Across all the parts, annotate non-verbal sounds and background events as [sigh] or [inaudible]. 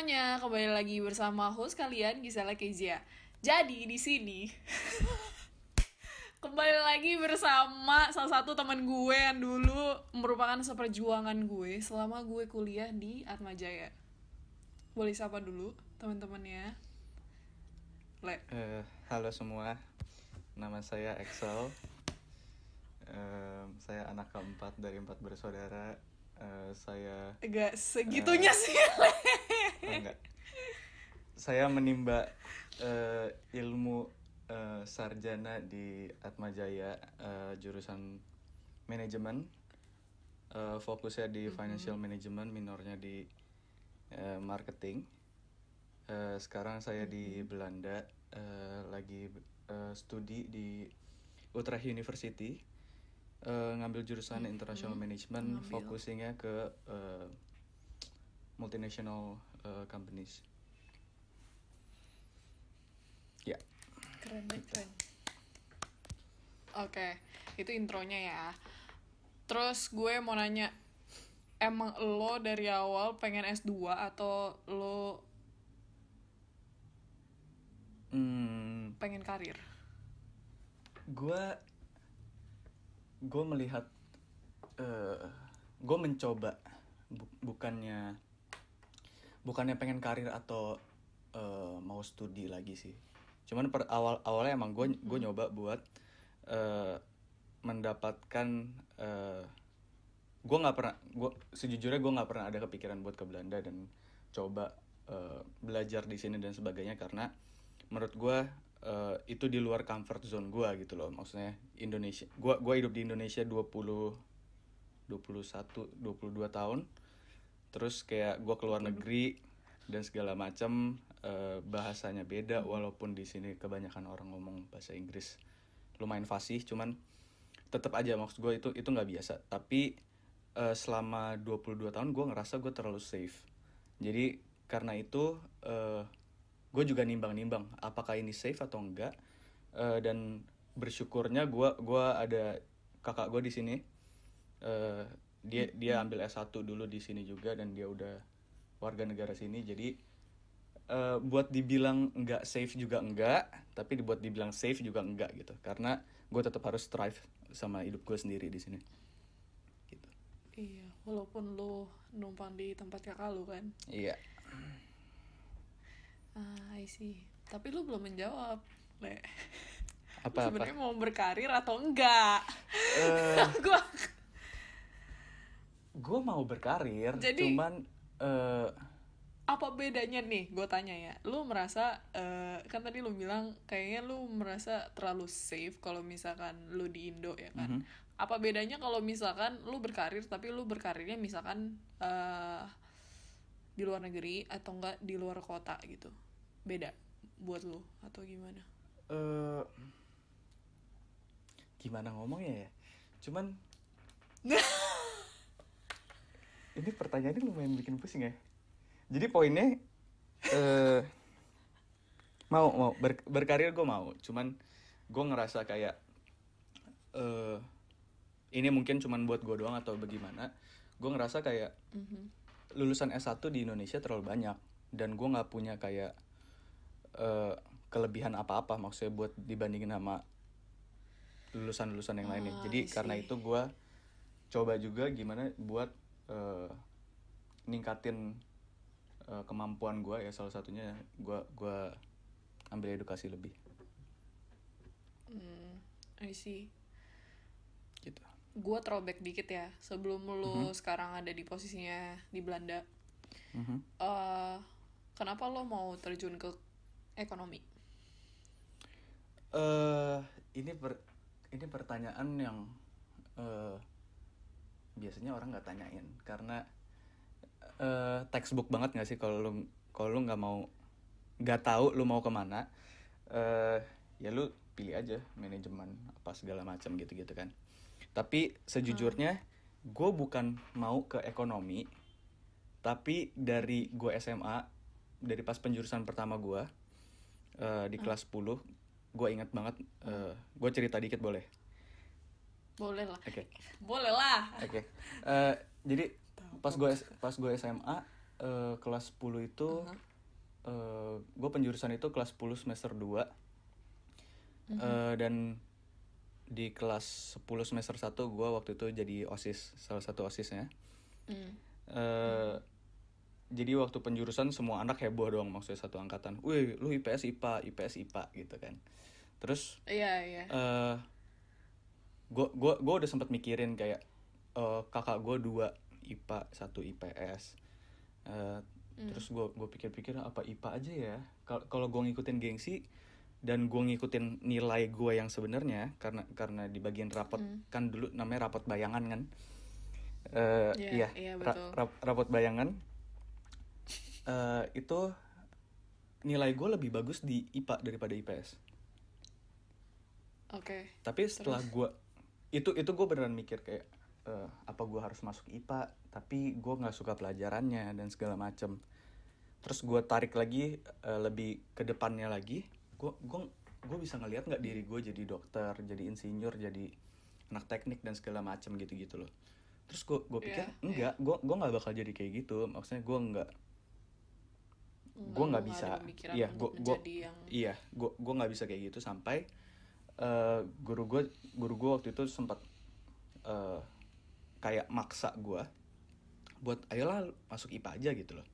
semuanya, kembali lagi bersama host kalian Gisela Kezia. Jadi di sini [laughs] kembali lagi bersama salah satu teman gue yang dulu merupakan seperjuangan gue selama gue kuliah di Atmajaya. Boleh sapa dulu teman-temannya. Le. Eh, halo semua, nama saya Excel. Eh, saya anak keempat dari empat bersaudara. Eh, saya Agak segitunya sih. Le. [laughs] oh, enggak. Saya menimba eh, ilmu eh, sarjana di Atmajaya eh, jurusan manajemen. Eh, fokusnya di financial management, minornya di eh, marketing. Eh, sekarang saya di Belanda eh, lagi eh, studi di Utrecht University eh, ngambil jurusan international management focusingnya ke eh, multinational eh, companies. Ya. Keren deh, keren. Oke, itu intronya ya. Terus gue mau nanya, emang lo dari awal pengen S2 atau lo hmm, pengen karir? gue gue melihat eh gue mencoba bu- bukannya bukannya pengen karir atau eh, mau studi lagi sih. Cuman per awal awalnya emang gue gue nyoba buat eh, mendapatkan eh, gue nggak pernah gue sejujurnya gue nggak pernah ada kepikiran buat ke Belanda dan coba eh, belajar di sini dan sebagainya karena menurut gue eh, itu di luar comfort zone gue gitu loh. Maksudnya Indonesia gue gua hidup di Indonesia 20 21 22 tahun. Terus kayak gue keluar negeri dan segala macam eh, bahasanya beda walaupun di sini kebanyakan orang ngomong bahasa Inggris lumayan fasih cuman tetap aja maksud gue itu itu nggak biasa. Tapi eh, selama 22 tahun gue ngerasa gue terlalu safe. Jadi karena itu eh, gue juga nimbang-nimbang apakah ini safe atau enggak. Eh, dan bersyukurnya gue gua ada kakak gue di sini. Eh, dia dia ambil S1 dulu di sini juga dan dia udah warga negara sini. Jadi eh, buat dibilang enggak safe juga enggak tapi dibuat dibilang safe juga enggak gitu. Karena gue tetap harus strive sama hidup gue sendiri di sini. Gitu. Iya, walaupun lo numpang di tempat kakak lo kan. iya Ah, I see. Tapi lo belum menjawab, Le. Apa, Lo Sebenarnya mau berkarir atau enggak? Eh. [laughs] Gua gue mau berkarir Jadi- cuman eh, apa bedanya nih gue tanya ya lu merasa eh, kan tadi lu bilang kayaknya lu merasa terlalu safe kalau misalkan lu di Indo ya kan apa bedanya kalau misalkan lu berkarir tapi lu berkarirnya misalkan eh di luar negeri atau enggak di luar kota gitu? Beda buat lu atau gimana? Eh, gimana ngomongnya ya? Cuman [laughs] ini pertanyaannya lumayan bikin pusing ya. Jadi poinnya eh mau mau ber- berkarir gue mau. Cuman gue ngerasa kayak eh ini mungkin cuman buat gue doang atau bagaimana. Gue ngerasa kayak lulusan S1 di Indonesia terlalu banyak dan gue nggak punya kayak eh, kelebihan apa-apa maksudnya buat dibandingin sama lulusan-lulusan yang lainnya. Ah, Jadi I see. karena itu gue coba juga gimana buat eh, ningkatin eh, kemampuan gue ya salah satunya gue gua ambil edukasi lebih hmm, I see. Gue throwback dikit ya sebelum lu sekarang ada di posisinya di Belanda. Mhm. eh kenapa lo mau terjun ke ekonomi? Eh ini per- ini pertanyaan yang eh biasanya orang nggak tanyain. Karena eh textbook banget nggak sih kalau lu kalau lu nggak mau nggak tahu lu mau ke mana eh ya lu pilih aja manajemen apa segala macam gitu gitu kan tapi sejujurnya gue bukan mau ke ekonomi tapi dari gue SMA dari pas penjurusan pertama gue eh, di kelas 10 gue ingat banget gue cerita dikit boleh? Boleh lah. Oke. Boleh lah. Oke. Eh, jadi pas gue pas gue SMA eh, kelas 10 itu Uh-huh. gue penjurusan itu kelas 10 semester 2 Mm-hmm. Eh, dan di kelas 10 semester 1 gue waktu itu jadi osis salah satu osisnya. Hmm. Eh, jadi waktu penjurusan semua anak heboh dong maksudnya satu angkatan. Wih lu IPS IPA IPS IPA gitu kan. Terus Iya, iya. eh gue gua gua udah sempet mikirin kayak eh, kakak gue dua IPA satu IPS Eh, terus gue gue pikir-pikir apa IPA aja ya? Kal- kalau gue ngikutin gengsi dan gue ngikutin nilai gue yang sebenarnya karena karena di bagian rapot kan dulu namanya rapot bayangan kan? Eh, Iya, iya iya, ra- rapot bayangan. Eh itu nilai gue lebih bagus di IPA daripada IPS Oke. tapi setelah gue itu itu gue beneran mikir kayak eh, apa gue harus masuk IPA tapi gue nggak suka pelajarannya dan segala macem. Terus gue tarik lagi eh, lebih ke depannya lagi gue gue gue bisa ngelihat nggak diri gue jadi dokter jadi insinyur jadi anak teknik dan segala macem gitu gitu loh. Terus gue gue pikir Iya, enggak gue gue nggak bakal jadi kayak gitu. Maksudnya gue nggak Enggak, gue nggak bisa iya gue gue yang iya gue gue nggak bisa kayak gitu sampai eh, guru gue guru gue waktu itu sempat eh, kayak maksa gue buat ayolah masuk IPA aja gitu loh.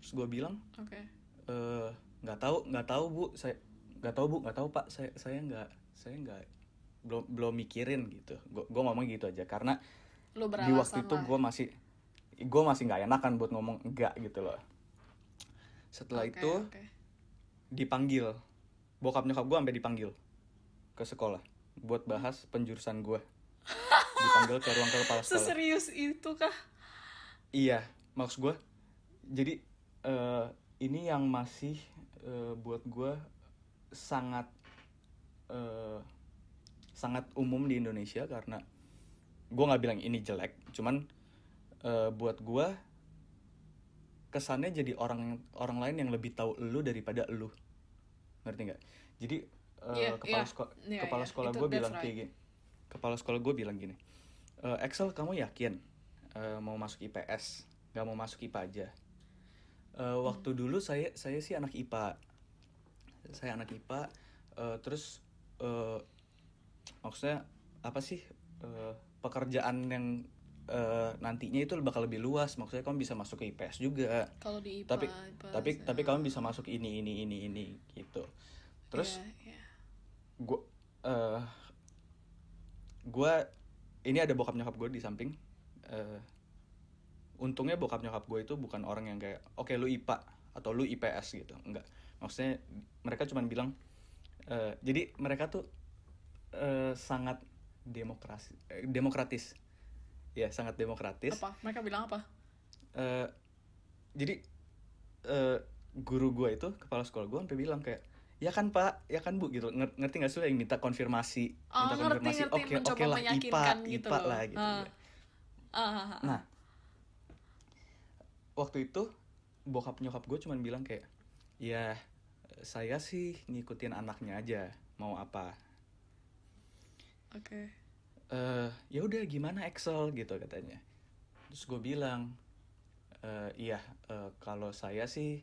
Terus gue bilang Oke. eh, nggak tahu nggak tahu bu. Saya nggak tahu bu. Nggak tahu pak. Saya saya nggak saya nggak belum belum mikirin gitu. Gue ngomong gitu aja. Karena Lu di waktu itu gue masih gue masih nggak enakan buat ngomong enggak gitu loh. Setelah Oke, itu oke. dipanggil. Bokap nyokap gue sampai dipanggil ke sekolah buat bahas penjurusan gue dipanggil ke ruang kepala sekolah. Seserius itu kah? iya. Maksud gue jadi eh, ini yang masih eh, buat gue sangat eh, sangat umum di Indonesia karena gue nggak bilang ini jelek cuman eh, buat gue kesannya jadi orang orang lain yang lebih tahu lu daripada lu ngerti nggak jadi eh, Iya, kepala iya. sekolah Iya, kepala iya. sekolah gue bilang right. kayak gini kepala sekolah gue bilang gini "Eh, Excel kamu yakin eh, mau masuk IPS nggak mau masuk IPA aja Eh, waktu dulu saya saya sih anak IPA saya anak IPA eh, terus eh, maksudnya apa sih eh, pekerjaan yang eh, nantinya itu bakal lebih luas. Maksudnya kamu bisa masuk ke IPS juga. Kalau di IPA, tapi IPA, tapi saya- tapi kamu bisa masuk ini ini ini ini gitu. Terus Iya, iya. gue eh gue ini ada bokap nyokap gue di samping eh untungnya bokap nyokap gue itu bukan orang yang kayak oke lu IPA atau lu IPS gitu. Enggak. Maksudnya mereka cuma bilang eh, jadi mereka tuh eh, sangat demokrasi eh, demokratis. Ya sangat demokratis. Apa? Mereka bilang apa? Eh, jadi eh, guru gue itu kepala sekolah gue sampai bilang kayak ya kan pak? Ya kan bu? Gitu. Nger- ngerti nggak sih lo yang minta konfirmasi? Oh, minta ngerti, konfirmasi. ngerti, oke mencoba oke lah IPA gitu IPA loh. lah gitu ya. Ah, ah. nah waktu itu bokap nyokap gue cuman bilang kayak ya saya sih ngikutin anaknya aja mau apa? Oke. eh ya udah gimana Excel? gitu katanya. Terus gue bilang "Eh, iya eh, kalau saya sih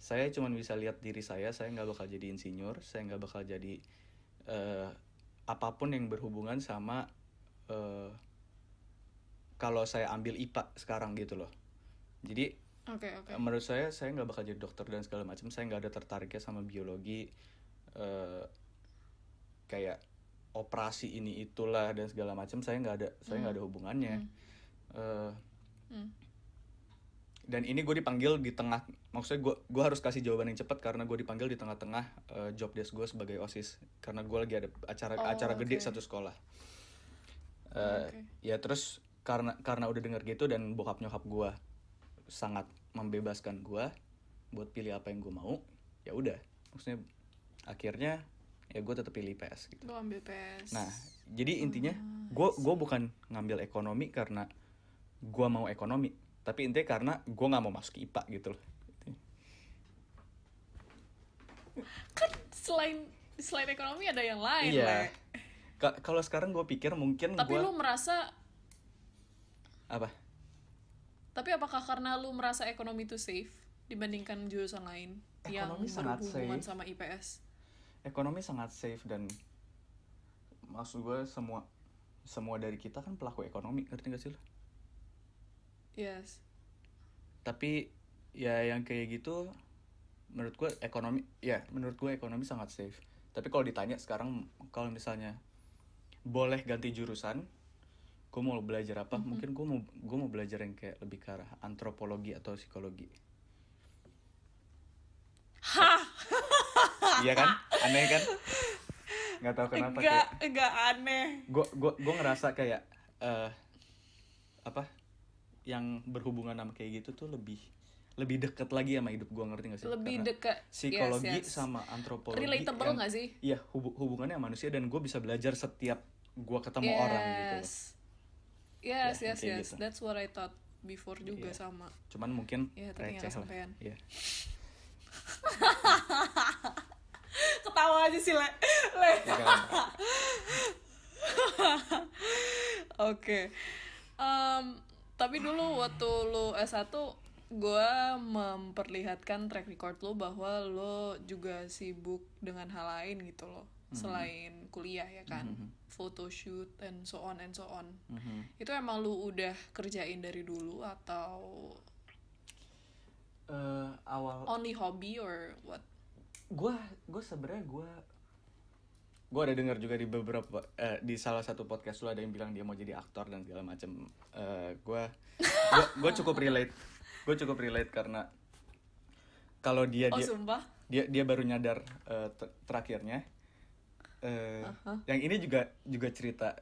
saya cuma bisa lihat diri saya saya nggak bakal jadi insinyur saya nggak bakal jadi eh, apa pun yang berhubungan sama eh, kalau saya ambil IPA sekarang gitu loh jadi Oke, oke. menurut saya saya nggak bakal jadi dokter dan segala macam saya nggak ada tertariknya sama biologi eh, kayak operasi ini itulah dan segala macam saya nggak ada saya nggak ada hubungannya Eh, Hmm. dan ini gue dipanggil di tengah maksudnya gue gue harus kasih jawaban yang cepat karena gue dipanggil di tengah-tengah eh, job desk gue sebagai osis karena gue lagi ada acara Oh, acara gede oke. satu sekolah Eh, Oke. ya terus karena karena udah denger gitu dan bokap nyokap gue sangat membebaskan gue buat pilih apa yang gue mau ya udah maksudnya akhirnya ya gue tetap pilih PS gitu Lu ambil PS. Nah, jadi intinya gue gue bukan ngambil ekonomi karena gue mau ekonomi, tapi intinya karena gue nggak mau masuk IPA gitu loh. kan selain selain ekonomi ada yang lain, Iya. Kalau sekarang gue pikir mungkin Tapi gue lu merasa apa? Tapi apakah karena lu merasa ekonomi itu safe dibandingkan jurusan lain yang Ekonomi sangat berhubungan safe. sama IPS? ekonomi sangat safe dan maksud gue semua semua dari kita kan pelaku ekonomi ngerti gak sih lo Yes. tapi ya yang kayak gitu menurut gue ekonomi ya menurut gue ekonomi sangat safe tapi kalau ditanya sekarang kalau misalnya boleh ganti jurusan gue mau belajar apa mungkin gue mau gue mau belajar yang kayak lebih ke arah antropologi atau psikologi Hah, [laughs] iya kan aneh kan nggak tahu kenapa enggak, kayak enggak aneh. gue gue gue ngerasa kayak eh apa yang berhubungan sama kayak gitu tuh lebih lebih deket lagi sama hidup gue ngerti gak sih Lebih Karena dekat. psikologi yes, yes. sama antropologi Relatable yang- nggak sih? iya hubu- hubungannya sama manusia dan gue bisa belajar setiap gue ketemu orang gitu loh. Yes. Yes, Ya, yes, kayak yes. gitu. That's what I thought before juga Iya. sama. cuman mungkin nggak receh lah kesampaian. Iya. [laughs] Ketawa aja sih, Le. Le. Ya? [laughs] Oke. Em, tapi dulu waktu lu S1 gue memperlihatkan track record lo bahwa lo juga sibuk dengan hal lain gitu loh selain kuliah ya kan? Photoshoot and so on and so on. Mhm. itu emang lu udah kerjain dari dulu atau Eh, awal only hobby or what? Gue gue sebenarnya gue gue ada dengar juga di beberapa eh, di salah satu podcast lu ada yang bilang dia mau jadi aktor dan segala macam Eh, gue gue cukup relate. Gue cukup relate karena kalau dia oh dia sumpah? dia dia baru nyadar ter- terakhirnya eh yang ini juga juga cerita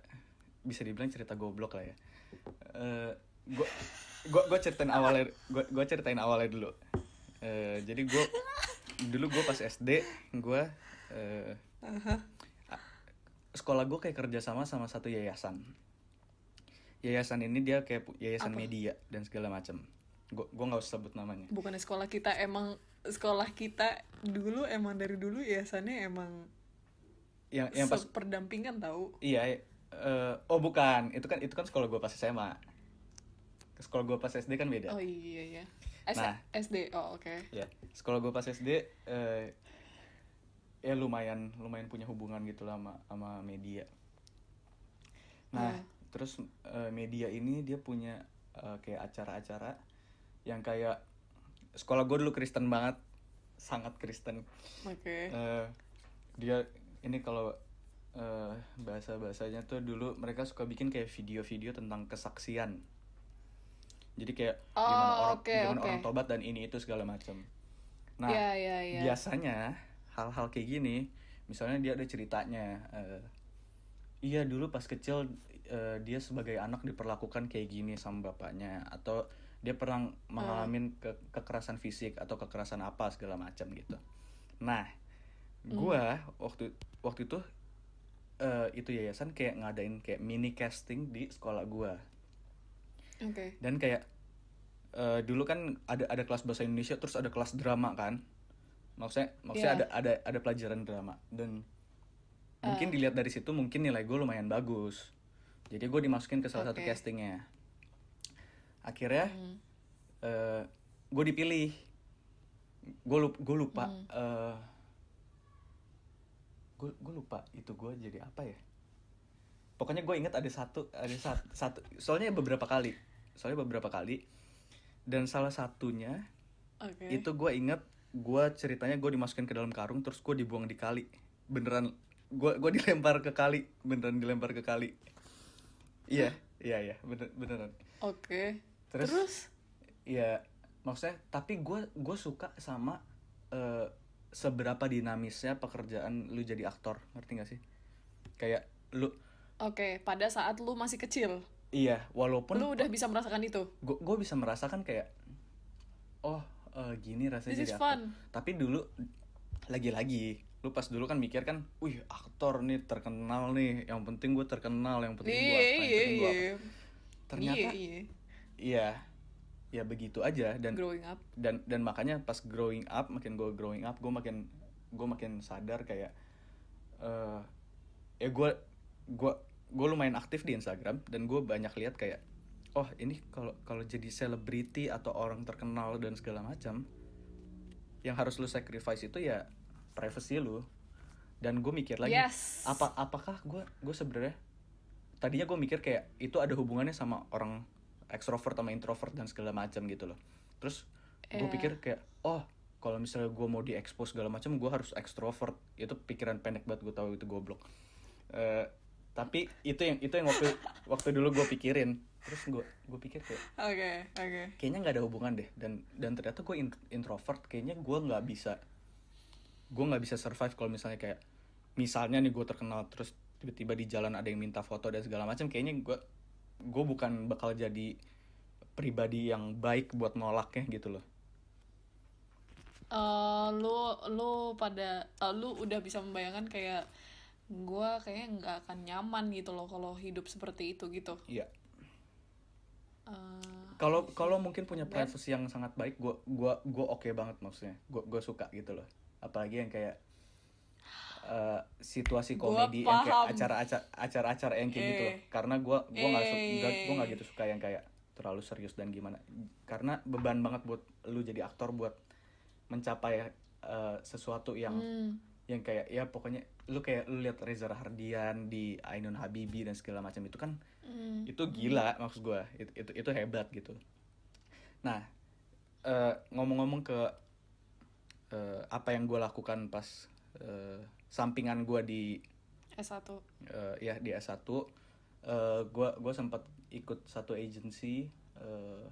bisa dibilang cerita goblok lah ya. Gue gue gue ceritain awalnya gue gue ceritain awalnya dulu. Eh, jadi gue dulu gue pas SD gue eh, a- sekolah gue kayak kerjasama sama satu yayasan. Yayasan ini dia kayak yayasan media dan segala macam gue gue nggak usah sebut namanya. Bukannya sekolah kita emang sekolah kita dulu emang dari dulu yayasannya emang yang yang pas perdampingan tahu Iya, eh, oh bukan, itu kan itu kan sekolah gue pas SMA. Sekolah gue pas SD kan beda. oh iya iya S Nah. SD oh oke Ya, sekolah gue pas SD eh, ya lumayan lumayan punya hubungan gitu lah sama sama media. Nah, Hmm. terus eh, media ini dia punya eh, kayak acara-acara yang kayak sekolah gue dulu Kristen banget, sangat Kristen. oke Eh, dia ini kalau eh, bahasa bahasanya tuh dulu mereka suka bikin kayak video-video tentang kesaksian jadi kayak Oh, gimana orang oke, gimana oke. orang tobat dan ini itu segala macam nah Iya, iya, iya. biasanya hal-hal kayak gini misalnya dia ada ceritanya eh, iya dulu pas kecil eh, dia sebagai anak diperlakukan kayak gini sama bapaknya atau dia pernah mengalami ke- kekerasan fisik atau kekerasan apa segala macam gitu nah gua waktu waktu itu eh, itu yayasan kayak ngadain kayak mini casting di sekolah gua. Oke. Dan kayak eh, dulu kan ada ada kelas bahasa Indonesia terus ada kelas drama kan. Maksudnya maksudnya Iya. ada ada ada pelajaran drama. Dan mungkin dilihat dari situ mungkin nilai gue lumayan bagus. Jadi gue dimasukin ke salah satu Oke. castingnya. Akhirnya gue dipilih. Gue lupa gue lupa gue gue lupa itu gue jadi apa ya. Pokoknya gue inget ada satu ada satu, satu soalnya beberapa kali soalnya beberapa kali dan salah satunya oke. itu gue inget gue ceritanya gue dimasukin ke dalam karung terus gue dibuang di kali. Beneran gue gue dilempar ke kali beneran dilempar ke kali. Iya iya iya bener beneran. Oke. Terus- terus? Iya, maksudnya tapi gue gue suka sama eh, seberapa dinamisnya pekerjaan lu jadi aktor, ngerti gak sih? Kayak lu oke pada saat lu masih kecil iya, walaupun lu udah bisa merasakan itu gue bisa merasakan kayak oh eh, gini rasanya This jadi is aktor. fun. Tapi dulu lagi-lagi lu pas dulu kan mikir kan, wih aktor nih terkenal nih, yang penting gue terkenal, yang penting gue iya apa, yang iya penting gue apa. iya Ternyata iya iya iya, ya begitu aja dan growing up dan dan makanya pas growing up makin gue growing up gue makin gue makin sadar kayak eh ya gue gue gue lumayan aktif di Instagram dan gue banyak lihat kayak oh ini kalau kalau jadi selebriti atau orang terkenal dan segala macam yang harus lu sacrifice itu ya privacy lu dan gue mikir lagi Yes. apa apakah gue gue sebenarnya tadinya gue mikir kayak itu ada hubungannya sama orang ekstrovert sama introvert dan segala macam gitu loh. Terus gue Iya. pikir kayak oh kalau misalnya gue mau diekspos segala macam gue harus ekstrovert itu pikiran pendek banget gue tahu itu goblok. Eh, tapi itu yang itu yang waktu [laughs] waktu dulu gue pikirin. Terus gue gue pikir kayak Oke, oke. kayaknya nggak ada hubungan deh. Dan dan ternyata gue in- introvert kayaknya gue nggak bisa gue nggak bisa survive kalau misalnya kayak misalnya nih gue terkenal terus tiba-tiba di jalan ada yang minta foto dan segala macam kayaknya gue gue bukan bakal jadi pribadi yang baik buat nolaknya gitu loh. Eh, lu lu pada eh, lu udah bisa membayangkan kayak gua kayaknya nggak akan nyaman gitu loh kalau hidup seperti itu gitu. iya. Eh, kalau kalau mungkin punya privacy yang sangat baik gue gua gua oke banget maksudnya. Gue gue suka gitu loh. Apalagi yang kayak eh, situasi komedi yang kayak acara-acara acara-acara yang kayak gitu loh Eh. karena gue gua nggak su- nggak- Eh. gua nggak gitu suka yang kayak terlalu serius dan gimana karena beban banget buat lu jadi aktor buat mencapai eh, sesuatu yang hmm. yang kayak ya pokoknya lu kayak lu lihat Reza Rahardian di Ainun Habibi dan segala macam itu kan Hmm. itu gila maksud gue itu, itu itu hebat gitu nah eh, ngomong-ngomong ke eh, apa yang gue lakukan pas eh, sampingan gue di S1. eh, ya di S1 eh, gue gue sempat ikut satu agency eh,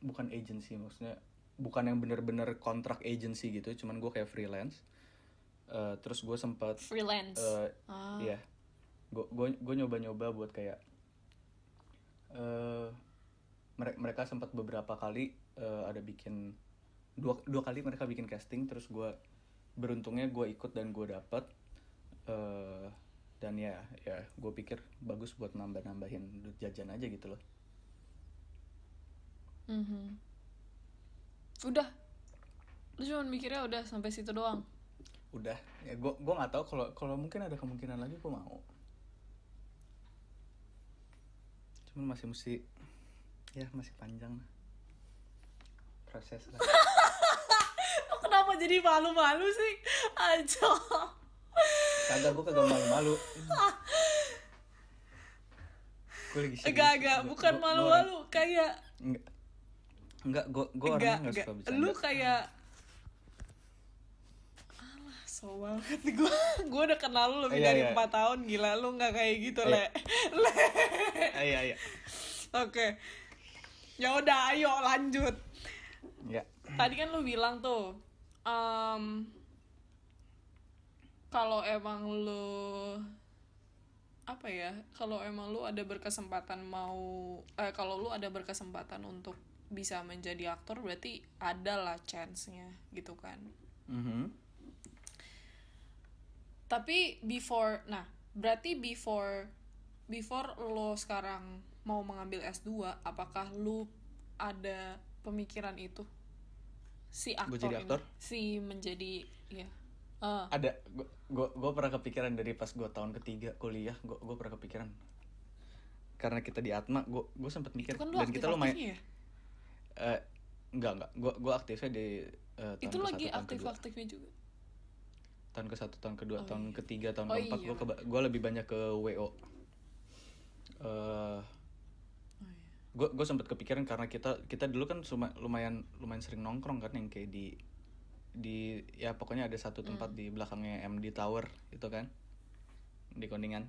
bukan agency maksudnya bukan yang bener-bener kontrak agency gitu cuman gue kayak freelance Eh, terus gue sempat Freelance. eh, ah. Iya, gue gue nyoba nyoba buat kayak eh mereka mereka sempat beberapa kali eh, ada bikin dua dua kali mereka bikin casting terus gue beruntungnya gue ikut dan gue dapet eh dan ya ya gue pikir bagus buat nambah nambahin duit jajan aja gitu loh Mhm. Udah. Lu cuma mikirnya udah sampai situ doang. udah ya gue gue nggak tahu kalau kalau mungkin ada kemungkinan lagi gue mau cuman masih mesti ya masih panjang proses lah kenapa jadi malu-malu sih? Aja. kagak gue kagak malu-malu gue lagi serius. Bukan malu-malu, kayak orang- enggak enggak gue gue orangnya enggak. suka bercanda Lu kayak Alah, so banget gue gue udah kenal lu lebih Iya, dari iya. empat tahun gila lu nggak kayak gitu Iya. le le iya iya oke ya udah ayo lanjut ya tadi kan lu bilang tuh em, kalau emang lu apa ya kalau emang lu ada berkesempatan mau eh kalau lu ada berkesempatan untuk bisa menjadi aktor berarti ada lah chance-nya gitu kan Mhm. tapi before nah berarti before before lo sekarang mau mengambil S2 apakah lu ada pemikiran itu si aktor, jadi ini? aktor? si menjadi ya Eh, ada gue gue pernah kepikiran dari pas gue tahun ketiga kuliah gue gue pernah kepikiran karena kita di Atma gue gue sempat mikir itu kan dan kita lumayan ya eh enggak enggak gue gue aktifnya di eh, tahun itu ke lagi satu, tahun kedua. aktif-aktifnya juga tahun ke satu tahun kedua Oh, tahun iya. ketiga tahun Oh, keempat iya. gue gue lebih banyak ke wo iya. Gue gue sempat kepikiran karena kita kita dulu kan suma- lumayan lumayan sering nongkrong kan yang kayak di di ya pokoknya ada satu Hmm. tempat di belakangnya MD Tower itu kan di Kuningan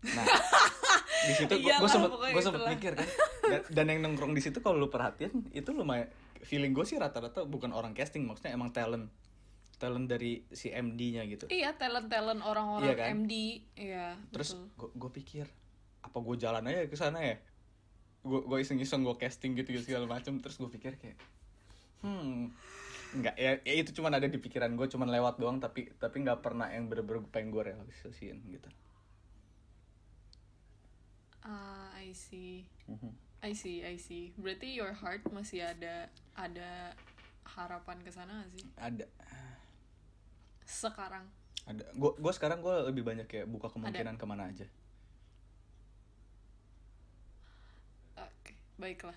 nah [laughs] di situ gue Iyalah, sempet gue sempet itulah. mikir kan dan, dan yang nongkrong di situ kalau lu perhatiin itu lumayan feeling gue sih rata-rata bukan orang casting maksudnya emang talent talent dari si MD-nya gitu iya talent talent orang-orang Iya kan? MD iya terus gue pikir apa gue jalan aja ke sana ya gue gue iseng iseng gue casting gitu segala macam terus gue pikir kayak hmm nggak ya, ya itu cuman ada di pikiran gue cuman lewat doang tapi tapi nggak pernah yang bener-bener pengen gue realisasiin gitu. Ah I see. Mhm. I see I see. Berarti your heart masih ada ada harapan ke sana sih? Ada. Sekarang? Ada. Gue gue sekarang gue lebih banyak kayak buka kemungkinan ke mana aja baiklah.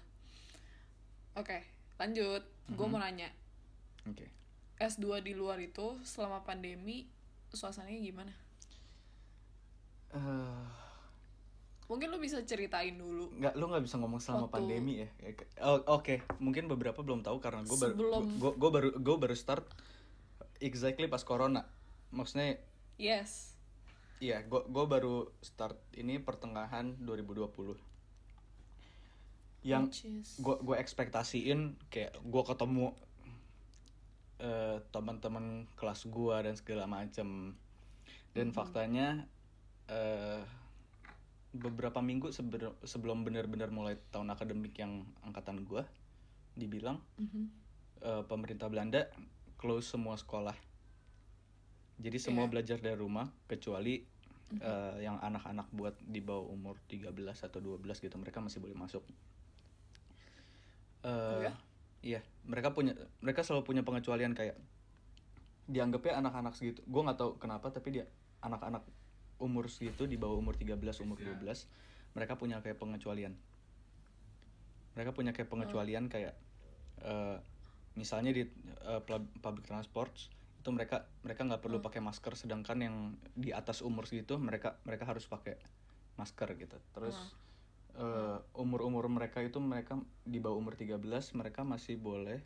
Oke lanjut. Gue Mhm. mau nanya. Oke. S2 di luar itu selama pandemi suasananya gimana? Eh, mungkin lu bisa ceritain dulu. Nggak lu nggak bisa ngomong selama Waktu- pandemi ya? Ya, oh, oke. Mungkin beberapa belum tahu karena gue baru Sebelum- gue gue baru gue baru start exactly pas corona. Maksudnya yes. iya gue gue baru start ini pertengahan 2020 yang gue gue ekspektasiin kayak gue ketemu eh, teman-teman kelas gue dan segala macem. Dan faktanya eh, beberapa minggu seber- sebelum benar-benar mulai tahun akademik yang angkatan gue dibilang Mhm. eh, pemerintah Belanda close semua sekolah. Jadi semua belajar dari rumah kecuali eh, yang anak-anak buat di bawah umur 13 atau 12 gitu mereka masih boleh masuk Eh, Oh ya? iya mereka punya mereka selalu punya pengecualian kayak dianggapnya anak-anak segitu gue nggak tahu kenapa tapi dia anak-anak umur segitu di bawah umur 13 umur 12 mereka punya kayak pengecualian. Mereka punya kayak pengecualian kayak eh, misalnya di pub- public transport itu mereka mereka nggak perlu pakai masker sedangkan yang di atas umur segitu mereka mereka harus pakai masker gitu. Terus eh, umur-umur mereka itu mereka di bawah umur 13 mereka masih boleh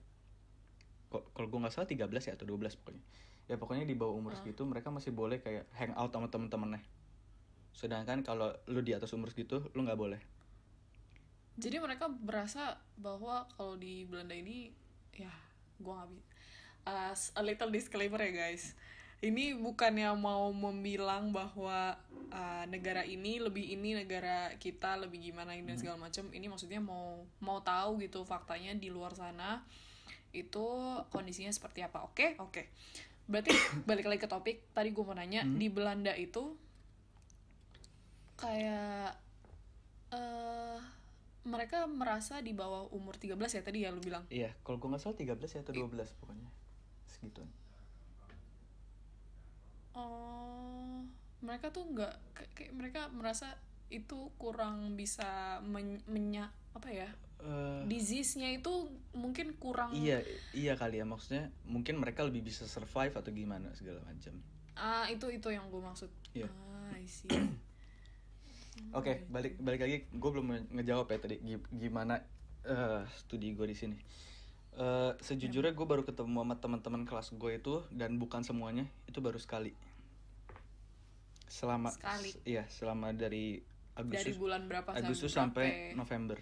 kok kalau gue nggak salah 13 ya atau 12 pokoknya ya pokoknya di bawah umur segitu mereka masih boleh kayak hang out sama temen-temennya sedangkan kalau lu di atas umur segitu lu nggak boleh Jadi mereka berasa bahwa kalau di Belanda ini ya gua nggak bisa. As a little disclaimer ya guys. Ini bukannya mau membilang bahwa uh, negara ini lebih ini negara kita lebih gimana ini dan segala macam. Ini maksudnya mau mau tahu gitu faktanya di luar sana itu kondisinya seperti apa. Oke, oke. Berarti [coughs] balik lagi ke topik. Tadi gue mau nanya di Belanda itu kayak eh mereka merasa di bawah umur 13 ya tadi ya lu bilang. iya kalau gue nggak salah 13 ya atau 12 pokoknya segituan Oh, mereka tuh nggak kayak, kayak mereka merasa itu kurang bisa men, menya apa ya? Eh, Disease-nya itu mungkin kurang iya iya kali ya maksudnya mungkin mereka lebih bisa survive atau gimana segala macam Ah, itu itu yang gue maksud. Iya. Ah, I see. [clears throat] Oke, balik balik lagi. Gue belum ngejawab ya tadi gi- gimana eh, studi gue di sini. Eh, sejujurnya gue baru ketemu sama teman-teman kelas gue itu dan bukan semuanya itu baru sekali. Selama Sekali. iya selama dari Dari Agustus bulan berapa Agustus sampai November.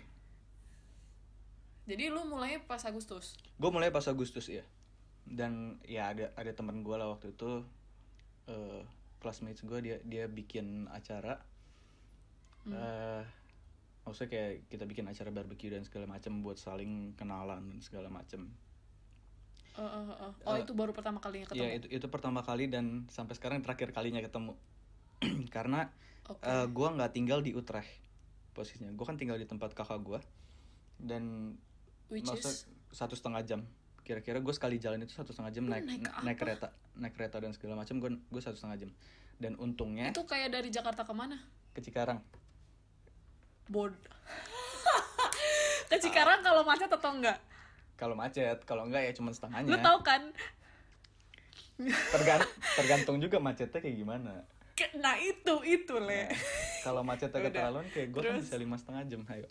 Jadi lu mulai pas Agustus. Gue mulai pas Agustus ya. Dan ya ada ada teman gue lah waktu itu eh classmates gue dia dia bikin acara eh maksudnya kayak kita bikin acara barbecue dan segala macam buat saling kenalan dan segala macam. Eh, eh, eh. Oh, itu baru pertama kalinya ketemu. Iya itu itu pertama kali dan sampai sekarang terakhir kalinya ketemu. [clears throat] Karena Oke. eh, gua nggak tinggal di Utrecht posisinya. Gua kan tinggal di tempat kakak gua dan Which is satu setengah jam. Kira-kira gue sekali jalan itu satu setengah jam Lu naik naik naik, kereta, naik kereta dan segala macam. Gue gue satu setengah jam. Dan untungnya itu kayak dari Jakarta ke mana? ke Cikarang. Bod. [laughs] Ke Cikarang kalau macet atau enggak? Kalau macet, kalau enggak ya cuma Lu setengahnya. tahu kan? Tergan- tergantung juga macetnya kayak gimana. Nah itu itu le. Kalau macetnya Udah. keterlaluan kayak gue kan bisa lima setengah jam. Ayo.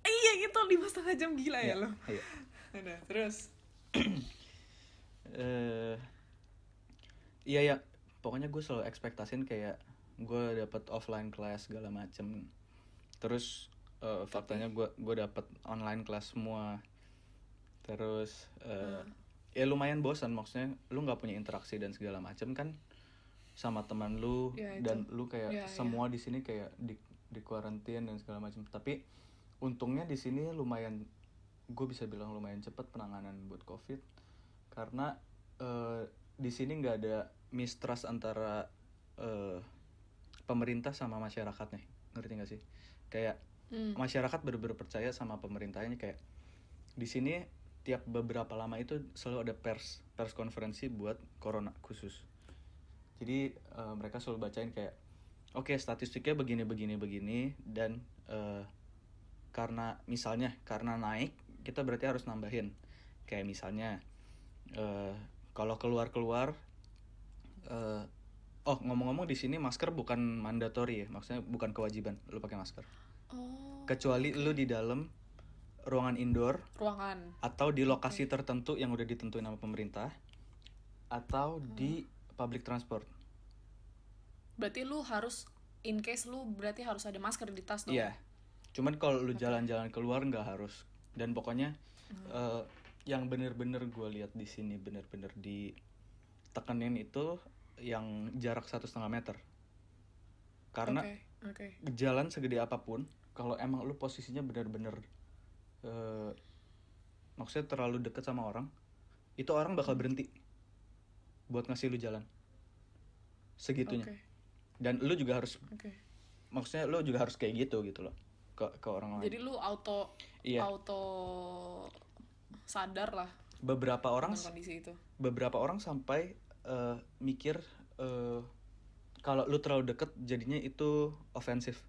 iya itu lima setengah jam gila ya Iya, lo. ayo. Udah terus. [clears throat] eh iya ya pokoknya gue selalu ekspektasin kayak gue dapet offline class segala macem terus eh, faktanya gue gue dapet online class semua terus eh, ya lumayan bosan maksudnya lu nggak punya interaksi dan segala macem kan sama teman lu Ya, itu. dan lu kayak Ya, ya. semua di sini kayak di di karantin dan segala macam tapi untungnya di sini lumayan gue bisa bilang lumayan cepat penanganan buat covid karena eh, di sini nggak ada mistrust antara eh, pemerintah sama masyarakatnya ngerti gak sih kayak Hmm. masyarakat bener-bener percaya sama pemerintahnya kayak di sini tiap beberapa lama itu selalu ada pers pers konferensi buat corona khusus jadi eh, mereka selalu bacain kayak oke statistiknya begini begini begini dan eh, karena misalnya karena naik kita berarti harus nambahin. Kayak misalnya eh kalau keluar keluar eh oh ngomong-ngomong di sini masker bukan mandatory ya maksudnya bukan kewajiban lu pakai masker. Oh kecuali lu di dalam ruangan indoor ruangan. atau di lokasi tertentu yang udah ditentuin sama pemerintah atau di public transport berarti lu harus in case lu berarti harus ada masker di tas dong Iya. Cuman kalau lu jalan-jalan keluar nggak harus. Dan pokoknya eh, yang bener-bener gue lihat di sini bener-bener ditekenin itu yang jarak satu setengah meter. Karena oke oke jalan segede apa pun, kalau emang lu posisinya bener-bener eh, maksudnya terlalu deket sama orang, itu orang bakal berhenti buat ngasih lu jalan. Segitunya. oke Dan lu juga harus oke maksudnya lu juga harus kayak gitu gitu loh ke ke orang lain. jadi lu auto Iya. auto sadar lah beberapa orang kondisi itu beberapa orang sampai eh, mikir eh, kalau lu terlalu deket jadinya itu ofensif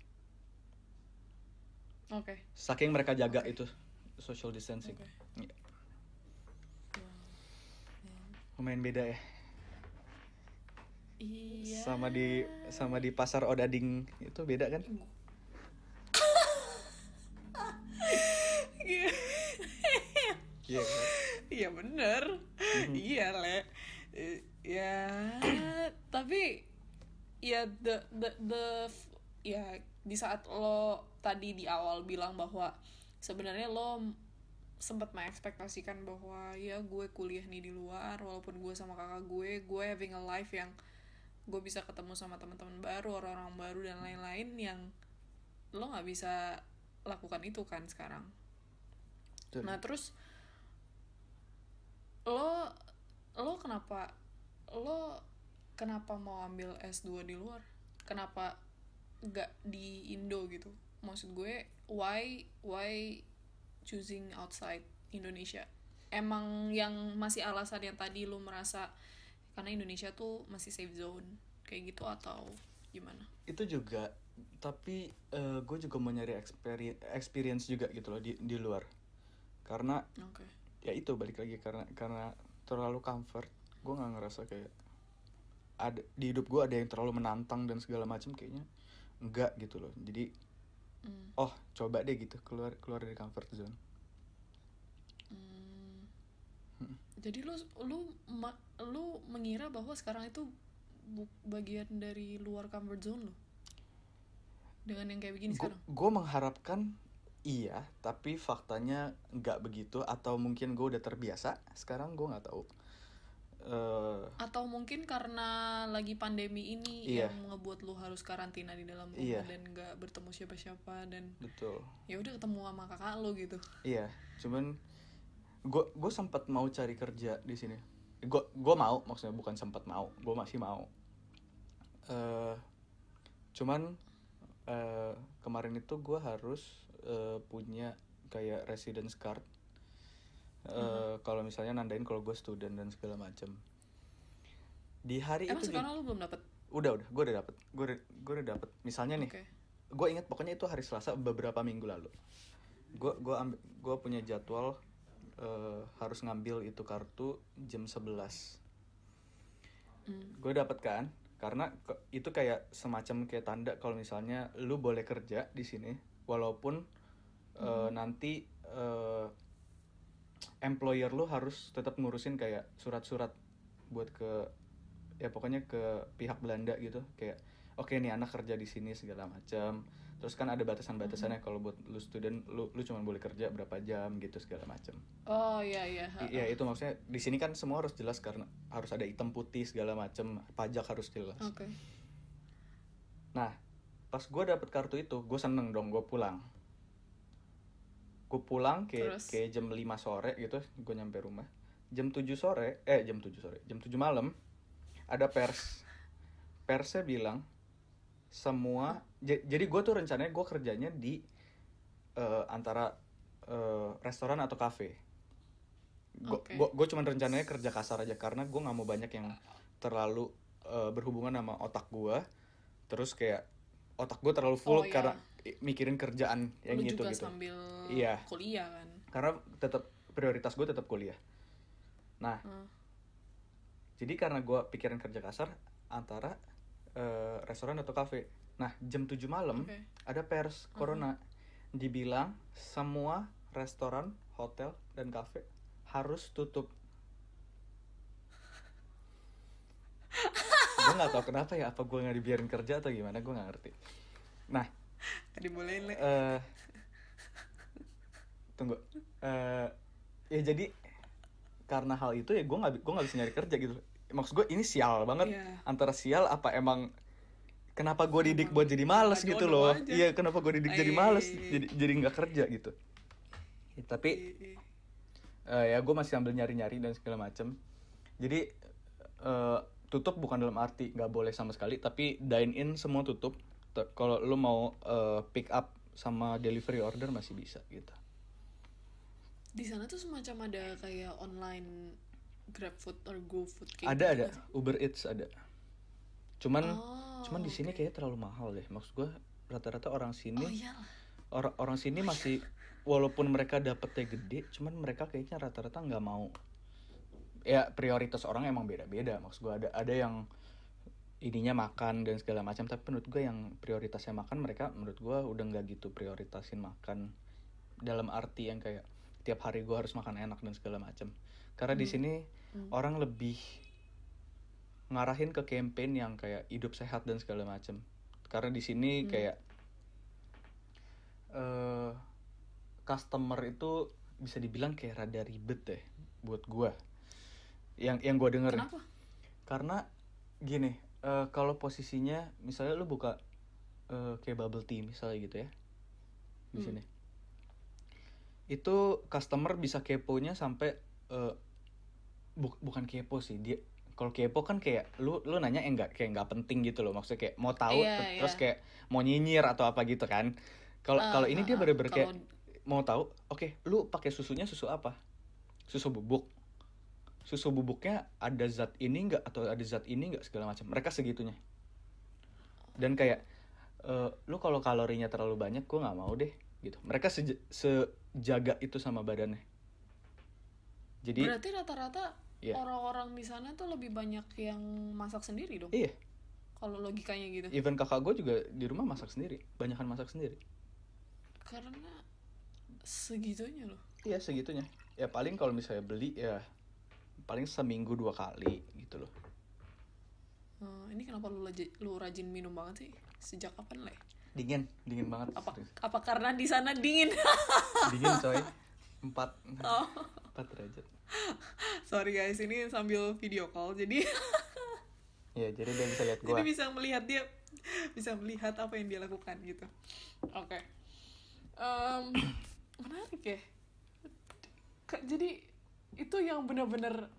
oke saking mereka jaga itu social distancing Oke. Iya. lumayan beda ya iya. Sama di sama di pasar Odading. Itu beda kan? Iya. Kan? Iya. Bener. Mhm. Iya le. Ya Tapi Ya the, the, the Ya di saat lo tadi di awal bilang bahwa sebenarnya lo sempat mengekspektasikan bahwa ya gue kuliah nih di luar walaupun gue sama kakak gue gue having a life yang gue bisa ketemu sama teman-teman baru orang-orang baru dan lain-lain yang lo nggak bisa lakukan itu kan sekarang Betul. Nah terus lo lo kenapa lo kenapa mau ambil S2 di luar? Kenapa nggak di Indo gitu? Maksud gue why why choosing outside Indonesia? Emang yang masih alasan yang tadi lo merasa karena Indonesia tuh masih safe zone kayak gitu atau gimana? itu juga tapi gue juga mau nyari experi- experience juga gitu loh di di luar karena Oke. ya itu balik lagi karena karena terlalu comfort gue nggak ngerasa kayak ada di hidup gue ada yang terlalu menantang dan segala macam kayaknya enggak gitu loh jadi Hmm. oh coba deh gitu keluar keluar dari comfort zone Hmm. Jadi lu lu ma- lu mengira bahwa sekarang itu bagian dari luar comfort zone lu? Dengan yang kayak begini sekarang? gue mengharapkan iya tapi faktanya nggak begitu atau mungkin gue udah terbiasa sekarang gue nggak tahu Eh, Atau mungkin karena lagi pandemi ini Iya. yang ngebuat lu harus karantina di dalam rumah Iya. dan nggak bertemu siapa-siapa dan betul ya udah ketemu sama kakak lu gitu. Iya, cuman gue gue sempat mau cari kerja di sini. Gue gue mau, maksudnya bukan sempat mau, gue masih mau. eh cuman eh kemarin itu gue harus eh, punya kayak residence card. eh Kalau misalnya nandain kalau gue student dan segala macam. Di hari Emang itu sekarang lu belum dapet? udah udah gue udah dapet gue udah, gue udah dapet misalnya nih Oke. gue ingat pokoknya itu hari Selasa beberapa minggu lalu gue gue gue punya jadwal eh, harus ngambil itu kartu jam 11 Hmm. gue dapet kan? Karena itu kayak semacam kayak tanda kalau misalnya lu boleh kerja di sini walaupun eh, nanti eh, employer lu harus tetap ngurusin kayak surat-surat buat ke ya pokoknya ke pihak Belanda gitu. Kayak oke nih anak kerja di sini segala macam terus kan ada batasan-batasannya kalau buat lu student lu lu cuma boleh kerja berapa jam gitu segala macam Oh iya iya. Iya itu maksudnya di sini kan semua harus jelas karena harus ada hitam putih segala macam pajak harus jelas. Oke. Nah pas gue dapet kartu itu gue seneng dong gue pulang. Gue pulang Terus? kayak jam 5 sore gitu gue nyampe rumah. Jam 7 sore eh jam 7 sore jam 7 malam ada pers. Persnya bilang semua jadi gue tuh rencananya gue kerjanya di eh, antara eh, restoran atau kafe gue Oke. gue cuman rencananya kerja kasar aja karena gue nggak mau banyak yang terlalu eh, berhubungan sama otak gue terus kayak otak gue terlalu full Oh, iya. karena mikirin kerjaan yang lu gitu juga gitu sambil Iya. kuliah kan karena tetap prioritas gue tetap kuliah nah Hmm. jadi karena gue pikiran kerja kasar antara eh, restoran atau kafe nah jam 7 malam Oke. ada pers corona. Dibilang semua restoran hotel dan kafe harus tutup. [laughs] Gue nggak tahu kenapa ya apa gue nggak dibiarin kerja atau gimana gue nggak ngerti. Nah. Gak dibolehin le eh tunggu. Eh ya jadi karena hal itu ya gue nggak gue nggak bisa nyari kerja gitu. Maksud gue ini sial banget. Iya. antara sial apa emang kenapa gue didik buat jadi males gitu loh aja. iya kenapa gue didik jadi Iya, males iya, iya. jadi jadi nggak kerja gitu Ya, tapi Iya, iya. eh, ya gue masih sambil nyari-nyari dan segala macem jadi eh, tutup bukan dalam arti nggak boleh sama sekali tapi dine in semua tutup kalau lu mau eh, pick up sama delivery order masih bisa gitu di sana tuh semacam ada kayak online grab food or go food kayak ada gitu ada? Uber Eats ada cuman Oh, cuman di sini oke. kayaknya terlalu mahal deh. Maksud gue rata-rata orang sini oh iyalah. orang orang sini masih [laughs] walaupun mereka dapetnya gede cuman mereka kayaknya rata-rata nggak mau. Ya prioritas orang emang beda-beda. Maksud gue ada ada yang ininya makan dan segala macam tapi menurut gue yang prioritasnya makan mereka menurut gue udah nggak gitu prioritasin makan. Dalam arti yang kayak tiap hari gue harus makan enak dan segala macam. Karena di sini Hmm. orang lebih ngarahin ke campaign yang kayak hidup sehat dan segala macam karena di sini kayak eh customer itu bisa dibilang kayak rada ribet deh buat gua. Yang yang gua denger. Kenapa? Karena gini eh, kalau posisinya misalnya lu buka eh, kayak bubble tea misalnya gitu ya di Hmm. sini. Itu customer bisa keponya sampai eh, bu- bukan kepo sih dia kalau kepo kan kayak lu lu nanya yang nggak kayak nggak penting gitu loh. Maksudnya kayak mau tahu Iya, ter- terus iya. kayak mau nyinyir atau apa gitu kan. Kalau Ah, kalau ini ah, dia ah. bener-bener kayak Kalau- mau tahu oke lu pakai susunya susu apa? Susu bubuk. Susu bubuknya ada zat ini enggak atau ada zat ini enggak segala macam. Mereka segitunya. Dan kayak eh, lu kalau kalorinya terlalu banyak gue nggak mau deh gitu. Mereka seja- sejaga itu sama badannya. Jadi berarti rata-rata Iya. orang-orang di sana tuh lebih banyak yang masak sendiri dong. Iya. Kalau logikanya gitu. Even kakak gue juga di rumah masak sendiri. Banyakan masak sendiri. Karena segitunya loh. Iya segitunya. Ya paling kalau misalnya beli ya paling seminggu dua kali gitu loh. Eh, ini kenapa lu, laji- lu rajin minum banget sih? Sejak kapan le? Dingin. Dingin banget. Apa apa karena di sana dingin? [laughs] Dingin coy empat. Oh. Empat derajat. Sorry guys ini sambil video call jadi [laughs] ya jadi dia bisa lihat jadi gua. bisa melihat dia bisa melihat apa yang dia lakukan gitu. Oke. Em, [clears throat] menarik ya. Jadi itu yang bener-bener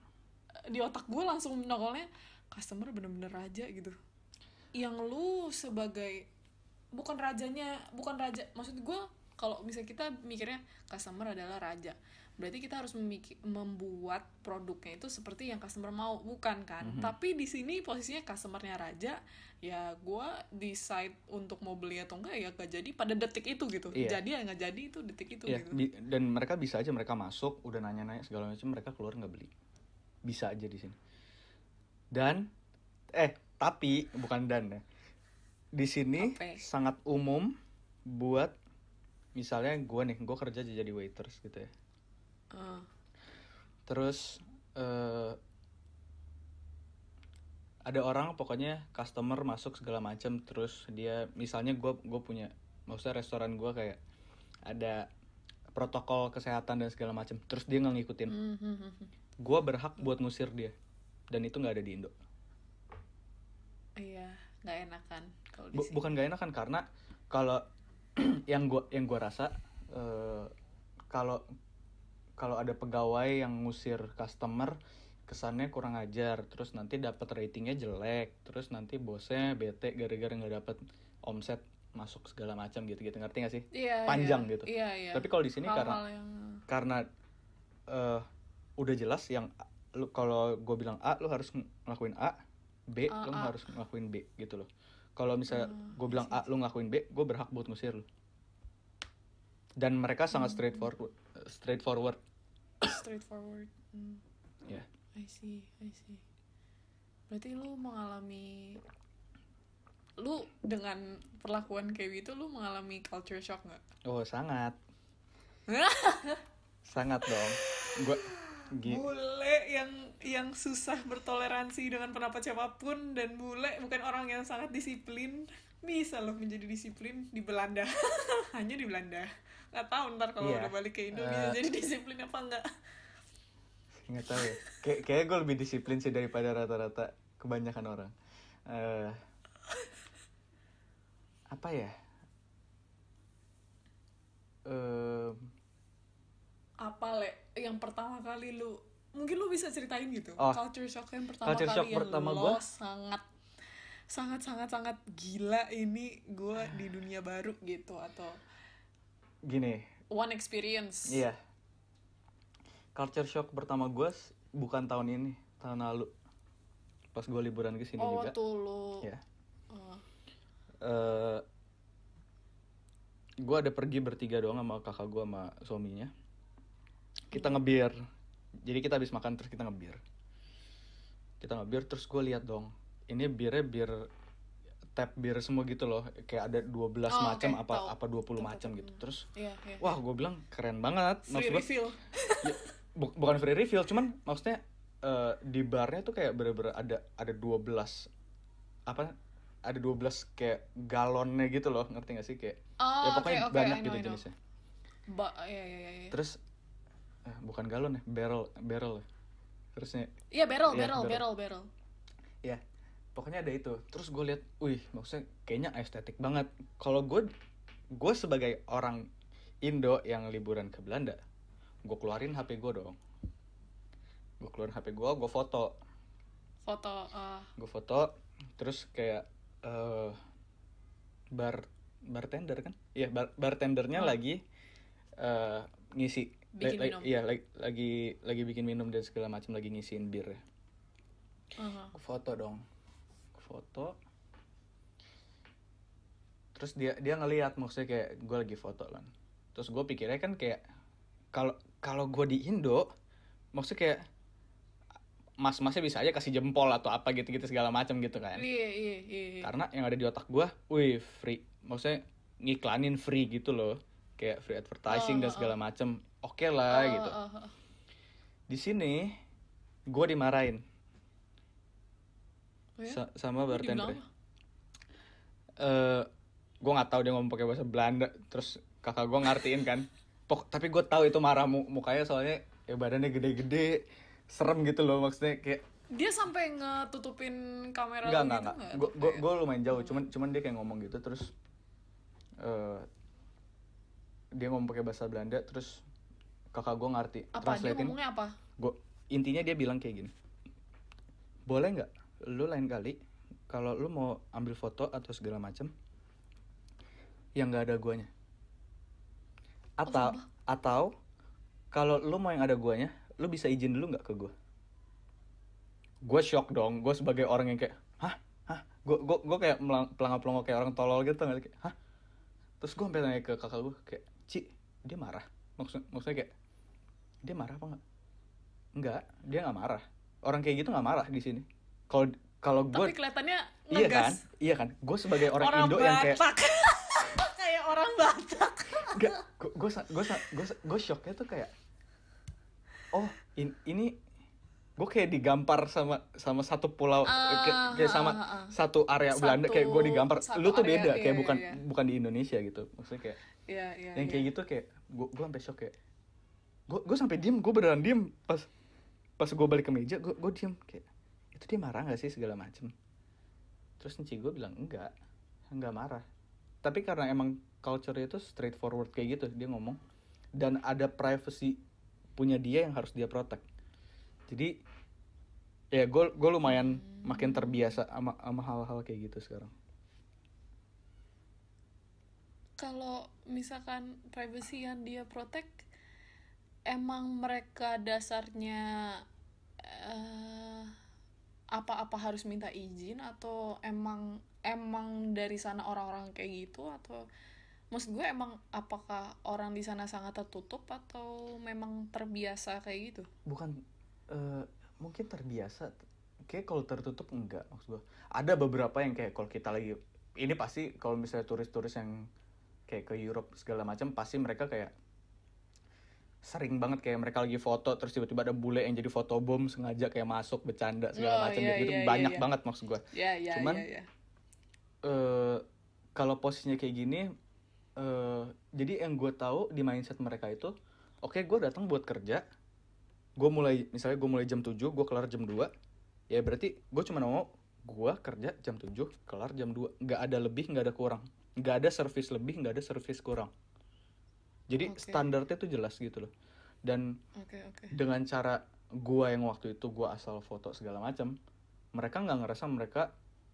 eh, di otak gue langsung nongolnya customer bener-bener raja gitu. Yang lu sebagai bukan rajanya bukan raja maksud gue kalau misalnya kita mikirnya customer adalah raja berarti kita harus memiki- membuat produknya itu seperti yang customer mau bukan kan? Tapi di sini posisinya customernya raja ya gue decide untuk mau beli atau enggak ya gak jadi pada detik itu gitu. Iya. jadi ya nggak jadi itu detik itu Iya, gitu. di- dan mereka bisa aja mereka masuk udah nanya-nanya segala macam mereka keluar nggak beli. Bisa aja di sini. Dan eh tapi bukan dan ya. Di sini Apa? sangat umum buat misalnya gue nih gue kerja jadi waiters gitu ya. Eh, terus eh ada orang pokoknya customer masuk segala macam terus dia misalnya gue gue punya maksudnya restoran gue kayak ada protokol kesehatan dan segala macam terus dia nggak ngikutin. Hmm, hmm, hmm, hmm. gue berhak buat ngusir dia dan itu nggak ada di Indo. Iya nggak enakan kalau Bu- bukan gak enakan karena kalau [clears throat] yang gua yang gua rasa eh, kalau kalau ada pegawai yang ngusir customer kesannya kurang ajar terus nanti dapat ratingnya jelek terus nanti bosnya bete gara-gara nggak dapat omset masuk segala macam gitu-gitu ngerti gak sih iya, panjang iya. gitu. iya, iya. tapi kalau di sini karena yang karena eh, udah jelas yang lu kalau gue bilang A lu harus ngelakuin A B A, lu harus ngelakuin B gitu loh kalau misalnya gue bilang A lu ngelakuin B gue berhak buat ngusir lu. Dan mereka sangat straightforward straightforward. Straightforward hmm. ya I see I see. Berarti lu mengalami lu dengan perlakuan kayak gitu lu mengalami culture shock nggak? Oh sangat. [laughs] Sangat dong. Gue bule yang yang susah bertoleransi dengan pendapat siapa pun dan bule bukan orang yang sangat disiplin. Bisa loh menjadi disiplin di Belanda. [laughs] Hanya di Belanda. Nggak tahu ntar kalau Iya. udah balik ke Indo bisa Eh. jadi disiplin apa enggak nggak tahu ya. Kayak kayak gue lebih disiplin sih daripada rata-rata kebanyakan orang. Eh apa ya? Em, apa le yang pertama kali lu mungkin lu bisa ceritain gitu. Oh. culture shock yang pertama Culture kali shock yang pertama lo gua? sangat sangat sangat sangat gila ini gue di dunia baru gitu atau gini. One experience. Iya. Culture shock pertama gue bukan tahun ini tahun lalu. Pas gue liburan ke sini oh juga. waktu lu ya Oh. eh gue ada pergi bertiga doang sama kakak gue sama suaminya kita ngebir jadi kita habis makan terus kita ngebir kita ngebir terus gue lihat dong. Ini birnya bir tap bir semua gitu loh. Kayak ada 12 Oh, macam oke, apa tahu. apa 20 Tahu, macam gitu. Tahu. terus Iya, iya. wah gue bilang keren banget. Free maksud refill. [laughs] ya, bu- bukan free refill cuman maksudnya eh, di barnya tuh kayak bener-bener ada ada 12 apa ada 12 kayak galonnya gitu loh. Ngerti gak sih? Kayak oh, ya pokoknya oke, oke, banyak I know, gitu I know. jenisnya. Ba iya iya iya. Terus eh, bukan galon ya barrel barrel. Ya. terusnya iya barrel Iya, barrel barrel. barrel barrel. Ya pokoknya ada itu. Terus gue lihat wih maksudnya kayaknya estetik banget. Kalau gue gue sebagai orang Indo yang liburan ke Belanda gue keluarin HP gue dong. Gue keluarin HP gue gue foto. Foto uh, gue foto terus kayak eh bar bartender kan? Iya bar bartendernya Hmm. lagi eh ngisi Bikin la- minum. iya lagi, lagi lagi bikin minum dan segala macam lagi ngisiin bir. Ya uh, Gua foto dong. Foto. Terus dia dia ngelihat maksudnya kayak gue lagi foto kan. Terus gue pikirnya kan kayak kalau kalau gue di Indo maksudnya kayak mas-masnya bisa aja kasih jempol atau apa gitu-gitu segala macam gitu kan. Iya iya iya iya. karena yang ada di otak gue wih free. Maksudnya ngiklanin free gitu loh. Kayak free advertising Oh, dan oh, segala macam oke lah Oh, gitu. oh, oh. di sini gue dimarahin. Oh ya? sa- sama bartender. apa? eh gue nggak tahu dia ngomong pakai bahasa Belanda terus kakak gue ngartiin kan. [laughs] Pok tapi gue tahu itu marah mu mukanya soalnya ya badannya gede-gede serem gitu loh maksudnya kayak dia sampai ngetutupin kamera enggak lu enggak gitu enggak gue gue gue lumayan jauh cuman cuman dia kayak ngomong gitu terus eh dia ngomong pakai bahasa Belanda terus kakak gue ngerti. Apa? Dia translatein. ngomongnya apa? Gue intinya dia bilang kayak gini. Boleh nggak lu lain kali kalau lu mau ambil foto atau segala macem yang nggak ada guanya? Atau sumpah? atau kalau lu mau yang ada guanya lu bisa izin dulu nggak ke gue gue shock dong. Gue sebagai orang yang kayak hah? Hah? Gue gue gue kayak pelangap pelongo kayak orang tolol gitu nggak kayak hah? Terus gue sampai nanya ke kakak gue kayak ci dia marah. Maksud maksudnya kayak dia marah apa nggak Enggak, dia nggak marah. Orang kayak gitu nggak marah di sini. Kalau kalau gue tapi kelihatannya iya kan, iya kan. Gue sebagai orang, orang Indo yang kayak Batak [laughs] kayak orang Batak enggak, gue gue gue gue shocknya tuh kayak oh in- ini gue kayak digampar sama sama satu pulau Ah, kayak, kayak sama ah, ah, ah. satu area Belanda Satu- kayak gue digampar. Lu tuh beda iya, kayak iya, bukan iya. bukan di Indonesia gitu. Maksudnya kayak iya iya yang iya. kayak gitu kayak gue gue sampai shock kayak gue gue sampai diem gue beneran diem. Pas pas gue balik ke meja gue gue diem kayak itu dia marah nggak sih? segala macem. Terus Nici gue bilang enggak enggak marah. Tapi karena emang culture itu straightforward kayak gitu dia ngomong. Dan ada privacy punya dia yang harus dia protect. Jadi ya gue gue lumayan makin terbiasa sama sama hal-hal kayak gitu sekarang. Kalau misalkan privacy yang dia protect emang mereka dasarnya eh, apa-apa harus minta izin atau emang emang dari sana orang-orang kayak gitu? Atau maksud gue emang apakah orang di sana sangat tertutup atau memang terbiasa kayak gitu? Bukan eh, mungkin terbiasa kayak kalau tertutup enggak maksud gue. Ada beberapa yang kayak kalau kita lagi ini pasti kalau misalnya turis-turis yang kayak ke Europe segala macam pasti mereka kayak sering banget kayak mereka lagi foto terus tiba-tiba ada bule yang jadi foto bom sengaja kayak masuk bercanda segala Oh, macam iya, gitu, iya, banyak iya. banget maksud gue ya ya Cuman- ya ya. eh kalau posisinya kayak gini eh jadi yang gue tahu di mindset mereka itu oke gue datang buat kerja gue mulai misalnya gue mulai jam 7 gue kelar jam 2 ya berarti gue cuma mau gue kerja jam 7 kelar jam 2 nggak ada lebih nggak ada kurang. Nggak ada servis lebih nggak ada servis kurang jadi Oke. standarnya tuh jelas gitu loh. Dan oke oke. dengan cara gua yang waktu itu gua asal foto segala macam mereka nggak ngerasa mereka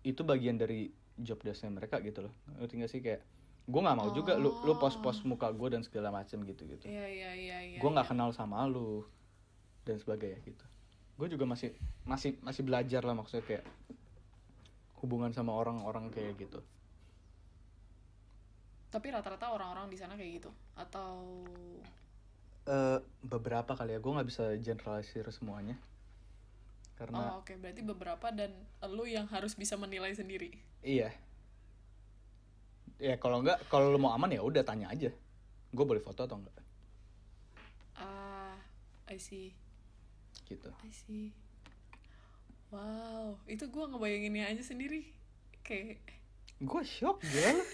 itu bagian dari job desknya mereka gitu loh. Ngerti nggak sih? Kayak gua nggak mau juga lu lu post post muka gua dan segala macam gitu gitu ya ya ya ya gua nggak kenal sama lu dan sebagainya gitu. Gue juga masih masih masih belajar lah maksudnya kayak hubungan sama orang-orang kayak gitu tapi rata-rata orang-orang di sana kayak gitu atau Eh beberapa kali ya gue nggak bisa generalisir semuanya karena oh oke berarti beberapa dan lu yang harus bisa menilai sendiri Iya. Ya kalau enggak, kalau lu mau aman ya udah tanya aja. Gue boleh foto atau enggak? ah I see Gitu. I see wow itu gue ngebayanginnya aja sendiri kayak Gue shock gila.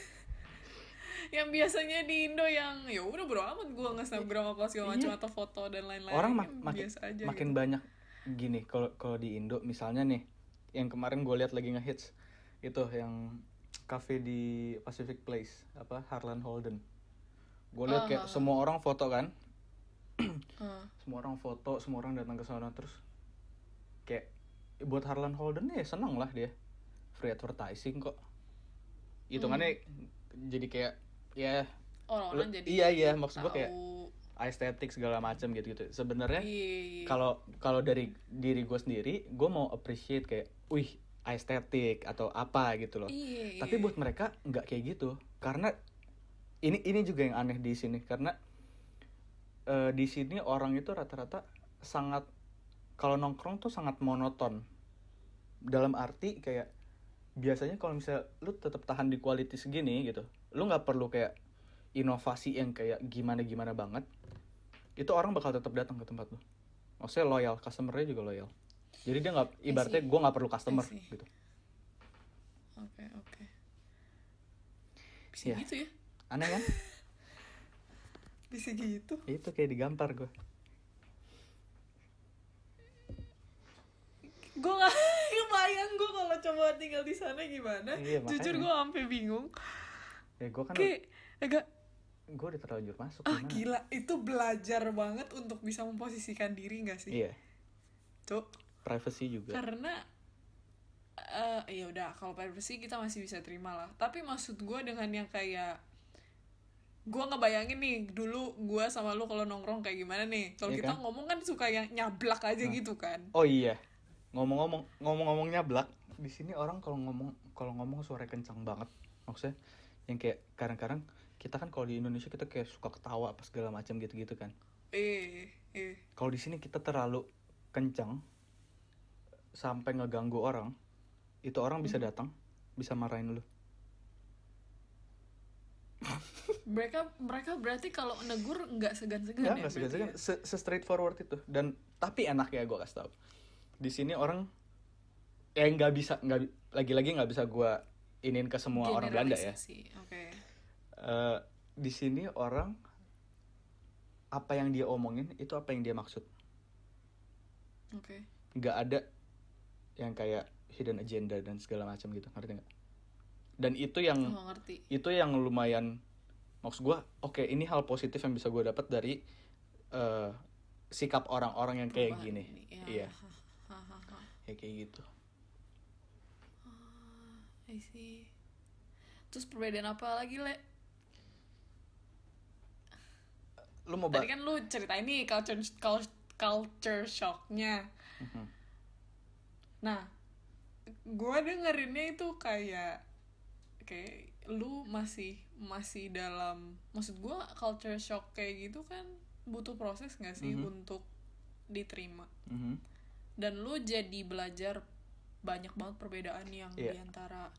Yang biasanya di Indo yang ya udah bro amat gue nge-snapgram apa segala macam Iya. atau foto dan lain-lain. Orang mak- makin biasa aja makin gitu. banyak gini kalau kalau di Indo misalnya nih yang kemarin gue lihat lagi ngehits itu yang cafe di Pacific Place apa Harlan Holden. Gue lihat Ah, kayak ah, semua orang foto kan, [clears throat] Ah, semua orang foto, semua orang datang ke sana terus kayak buat Harlan Holden ya seneng lah dia. Free advertising kok. Hitungannya jadi kayak ya orang-orang jadi iya, iya, maksud gua kayak- estetik segala macam gitu gitu sebenarnya Iya, iya. kalau kalau dari diri gue sendiri gue mau appreciate kayak wih estetik atau apa gitu loh. Iya, tapi iya. buat mereka nggak kayak gitu. Karena ini ini juga yang aneh di sini. Karena eh, di sini orang itu rata-rata sangat kalau nongkrong tuh sangat monoton. Dalam arti kayak biasanya kalau misalnya lu tetap tahan di quality segini gitu lu nggak perlu kayak inovasi yang kayak gimana gimana banget itu orang bakal tetap datang ke tempat lu. Maksudnya loyal customernya juga loyal. Jadi dia nggak ibaratnya gue nggak perlu customer gitu. Oke oke. Bisa Iya. gitu ya? Aneh kan? [laughs] Bisa gitu. Itu kayak digampar gue gue gak kebayang gue kalau coba tinggal di sana gimana? Iya, jujur gue sampai bingung. Ya gue kan kayak agak gue udah terlanjur masuk ah gimana? gila itu belajar banget untuk bisa memposisikan diri gak sih? Iya. Cuk. Privacy juga. Karena eh ya udah kalau privacy kita masih bisa terima lah. Tapi maksud gue dengan yang kayak gue ngebayangin nih dulu gue sama lu kalau nongkrong kayak gimana nih? Kalau Iya kita kan? ngomong kan suka yang nyablak aja gitu kan? Oh iya ngomong-ngomong ngomong-ngomongnya blak. Di sini orang kalau ngomong kalau ngomong suara kencang banget. Maksudnya yang kayak kadang-kadang kita kan kalau di Indonesia kita kayak suka ketawa apa segala macam gitu-gitu kan. Eh eh kalau di sini kita terlalu kencang sampai ngeganggu orang itu orang bisa Hmm. datang bisa marahin lu. Mereka mereka berarti kalau negur nggak segan-segan ya ya, nggak segan-segan. ya? se, se straightforward itu. Dan tapi enak ya gue kasih tau di sini orang ya nggak bisa nggak lagi-lagi nggak bisa gue inin ke semua orang Belanda ya. Generalisasi, oke. Eh, di sini orang apa yang dia omongin itu apa yang dia maksud. Oke. Nggak ada yang kayak hidden agenda dan segala macam gitu ngerti nggak? Dan itu yang ngerti. itu yang lumayan maksud gue oke ini hal positif yang bisa gue dapat dari eh, sikap orang-orang yang kayak Perubahan gini. ini. Ya, iya. Ya kayak gitu I see. Terus perbedaan apa lagi, Le? lu mau Tadi kan lu cerita ini culture culture, shocknya. Mhm. Nah, gue dengerinnya itu kayak kayak lu masih masih dalam maksud gue culture shock kayak gitu kan butuh proses gak sih Mhm. untuk diterima Mhm. Dan lu jadi belajar banyak banget perbedaan yang Iya. di antara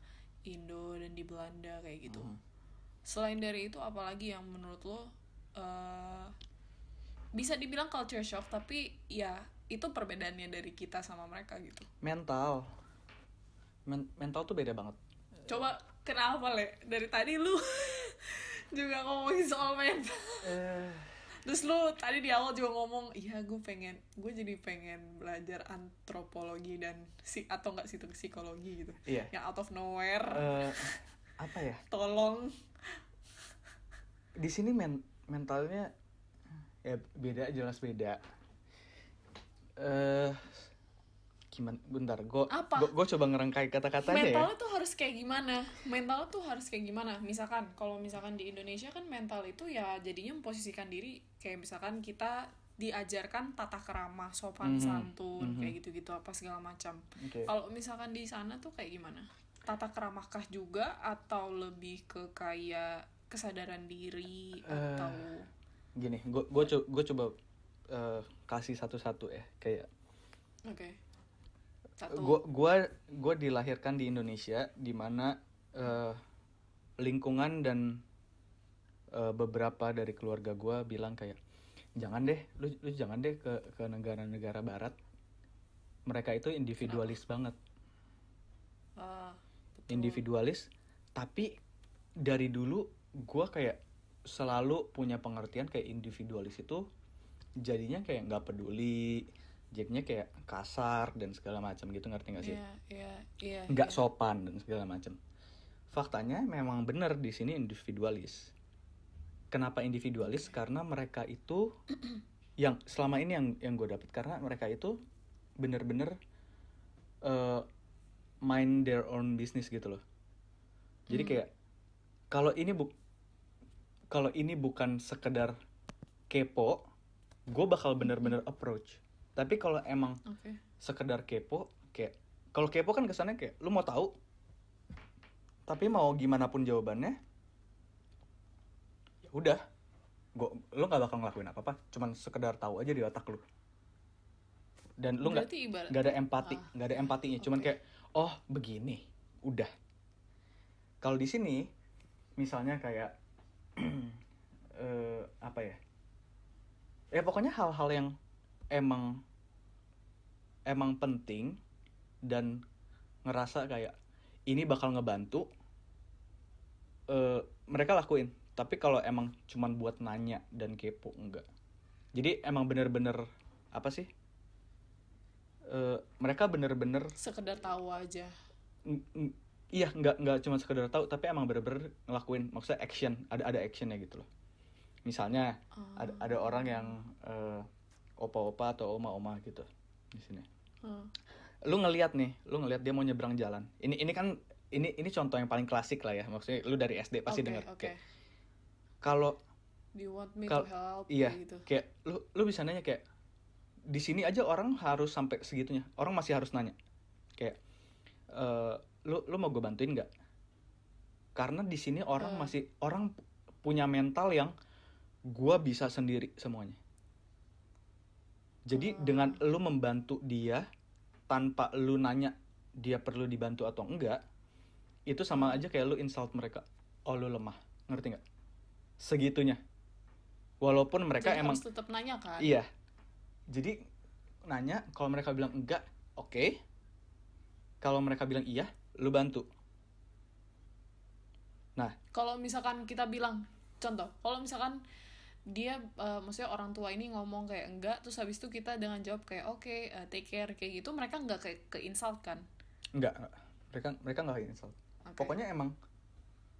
Indo dan di Belanda kayak gitu. Mhm. selain dari itu apalagi yang menurut lo eh, bisa dibilang culture shock tapi ya itu perbedaannya dari kita sama mereka gitu. Mental. Men- mental tuh beda banget. Coba kenapa le? Dari tadi lu [laughs] juga ngomongin soal mental. Eh terus lu tadi di awal juga ngomong iya gue pengen gue jadi pengen belajar antropologi dan si atau enggak sih psikologi gitu. Iya. Yang out of nowhere. Eh, [laughs] apa ya? Tolong. Di sini men mentalnya ya beda jelas beda. Eh gimana? Bentar gue gue coba ngerangkai kata-katanya ya. Mentalnya tuh harus kayak gimana? Mental tuh harus kayak gimana? Misalkan kalau misalkan di Indonesia kan mental itu ya jadinya memposisikan diri. Kayak misalkan kita diajarkan tata kerama sopan Mhm, santun mhm. kayak gitu-gitu apa segala macam. Oke. kalau misalkan di sana tuh kayak gimana? Tata keramahkah juga atau lebih ke kayak kesadaran diri Eh, atau gini gue gue co coba eh, kasih satu-satu ya kayak oke satu. Gue gua gua dilahirkan di Indonesia di mana eh, lingkungan dan eh, beberapa dari keluarga gue bilang kayak jangan deh lu lu jangan deh ke ke negara-negara barat. Mereka itu individualis banget. Ah, betul. individualis tapi dari dulu gue kayak selalu punya pengertian kayak individualis itu jadinya kayak nggak peduli jadinya kayak kasar dan segala macam gitu ngerti nggak sih? Iya iya iya nggak iya. sopan dan segala macam. Faktanya memang benar di sini individualis. Kenapa individualis? Karena mereka itu [clears throat] yang selama ini yang yang gue dapet karena mereka itu bener-bener eh, mind their own business gitu loh. Jadi Hmm. kayak kalau ini bu kalau ini bukan sekedar kepo gue bakal bener-bener approach tapi kalau emang oke. sekedar kepo kayak kalau kepo kan kesannya kayak lu mau tahu tapi mau gimana pun jawabannya ya udah. Gua lu nggak bakal ngelakuin apa apa cuman sekedar tahu aja di otak lu. Dan lu nggak nggak ada empati Ah. nggak ada empatinya cuman kayak oh begini udah. Kalau di sini misalnya kayak [clears throat] eh, apa ya? Ya pokoknya hal-hal yang emang emang penting dan ngerasa kayak ini bakal ngebantu eh, mereka lakuin. Tapi kalau emang cuman buat nanya dan kepo enggak. Jadi emang bener-bener apa sih? Eh, mereka bener-bener sekedar tahu aja. Iya nggak nggak cuma sekedar tahu tapi emang bener-bener ngelakuin. Maksudnya action ada ada actionnya gitu loh. Misalnya ada Ah. ada orang yang eh, opa-opa atau oma-oma gitu di sini. Ah. lu ngelihat nih lu ngelihat dia mau nyebrang jalan. Ini ini kan ini ini contoh yang paling klasik lah ya. Maksudnya lu dari SD pasti Oke, dengar oke. kayak kalau do you want me Kal- to help iya gitu? kayak lu lu bisa nanya kayak di sini aja orang harus sampai segitunya. Orang masih harus nanya. Kayak eh lu lu mau gue bantuin nggak? Karena di sini orang Eh. masih orang punya mental yang gua bisa sendiri semuanya jadi Hmm. dengan lu membantu dia tanpa lu nanya dia perlu dibantu atau enggak itu sama aja kayak lu insult mereka oh lu lemah ngerti nggak segitunya walaupun mereka Jadi emang harus tetap nanya kan Iya. Jadi nanya kalau mereka bilang enggak, oke. Kalau mereka bilang iya, lu bantu. Nah, kalau misalkan kita bilang contoh kalau misalkan dia eh, maksudnya orang tua ini ngomong kayak enggak terus habis itu kita dengan jawab kayak oke eh, take care kayak gitu mereka nggak kayak ke insult kan enggak. enggak. Mereka mereka nggak insult. Oke. Pokoknya emang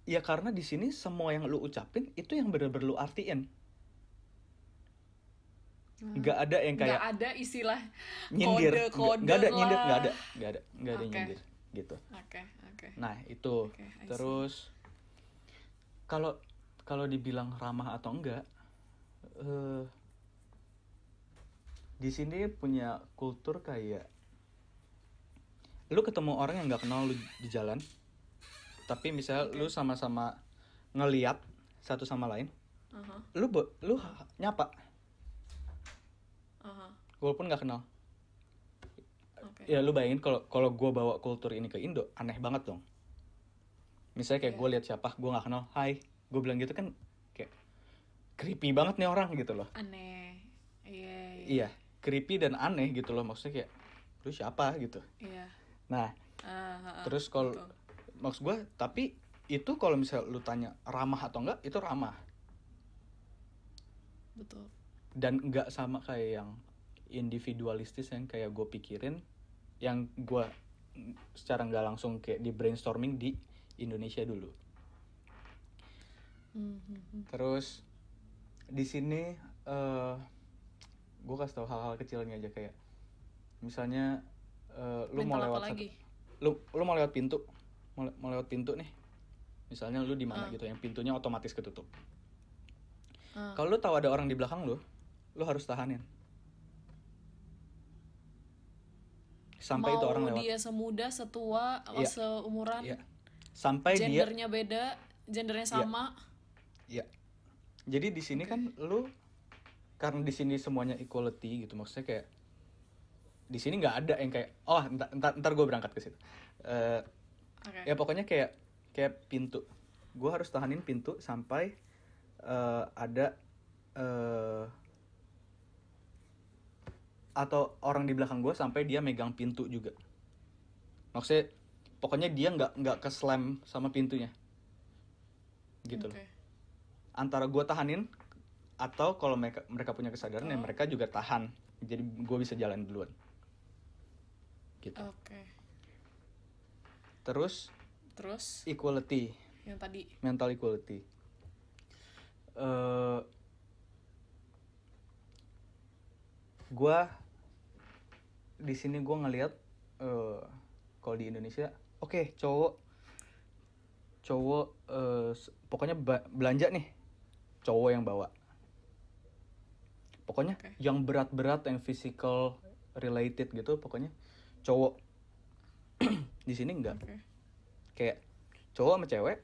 ya karena di sini semua yang lu ucapin itu yang bener-bener lu artiin. Hmm. Nggak ada yang nggak kayak ada istilah nyindir. kode- Nggak- kode nggak ada nyindir, nggak ada. Nggak ada, nggak ada Oke. nyindir gitu. oke oke Nah, itu. See. Terus kalau kalau dibilang ramah atau enggak eh di sini punya kultur kayak lu ketemu orang yang nggak kenal lu di jalan tapi misalnya lu sama-sama ngeliat satu sama lain Aha, lu lu nyapa. Aha, walaupun nggak kenal. Oke. ya lu bayangin kalau kalau gue bawa kultur ini ke Indo aneh banget dong. Misalnya kayak Iya. gue lihat siapa gue nggak kenal hai gue bilang gitu kan creepy banget nih orang gitu loh Aneh. Iya, iya. iya creepy dan aneh gitu loh maksudnya kayak lu siapa gitu Iya. nah Ah, ah, ah, terus kalau maksud gue tapi itu kalau misal lu tanya ramah atau enggak itu ramah betul. dan enggak sama kayak yang individualistis yang kayak gue pikirin yang gue secara nggak langsung kayak di brainstorming di Indonesia dulu hmm, hmm. terus di sini eh gue kasih tau hal-hal kecilnya aja kayak misalnya eh, lu mau lewat satu- lagi? lu lu mau lewat pintu mau, mau lewat pintu nih misalnya lu di mana Ah. gitu yang pintunya otomatis ketutup Ah. kalau lu tahu ada orang di belakang lu lu harus tahanin sampai Mau itu orang lewat dia semuda, setua, atau Iya. seumuran, Iya. sampai dia gendernya beda, gendernya Iya. sama. ya jadi di sini kan lu karena di sini semuanya equality gitu maksudnya kayak di sini nggak ada yang kayak oh entar entar, ntar gue berangkat ke situ. Eh, Oke. ya pokoknya kayak kayak pintu. Gue harus tahanin pintu sampai eh, ada eh, atau orang di belakang gue sampai dia megang pintu juga. Maksudnya pokoknya dia nggak nggak ke slam sama pintunya. Gitu loh. Oke. Antara gue tahanin atau kalau mereka mereka punya kesadaran ya Oh. mereka juga tahan. Jadi gue bisa jalan duluan. Gitu. Oke. terus Terus? equality. Yang tadi. Mental equality. Eh gue di sini gue ngelihat eh kalau di Indonesia oke cowok. Cowok eh, s- pokoknya belanja nih cowok yang bawa pokoknya Oke. yang berat-berat yang physical related gitu pokoknya cowok [clears throat] di sini enggak oke. kayak cowok sama cewek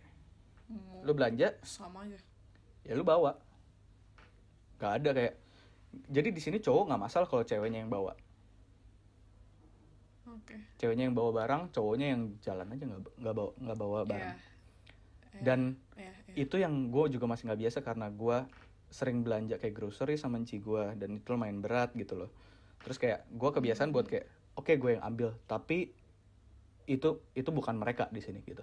lu belanja sama aja. ya lu bawa gak ada kayak jadi di sini cowok nggak masalah kalau ceweknya yang bawa Oke. ceweknya yang bawa barang cowoknya yang jalan aja nggak nggak bawa nggak bawa barang Iya. Iya, dan iya, iya. itu yang gue juga masih nggak biasa karena gue sering belanja kayak grocery sama enci gue dan itu lumayan berat gitu loh. Terus kayak gue kebiasaan buat kayak oke gue yang ambil tapi itu itu bukan mereka di sini gitu.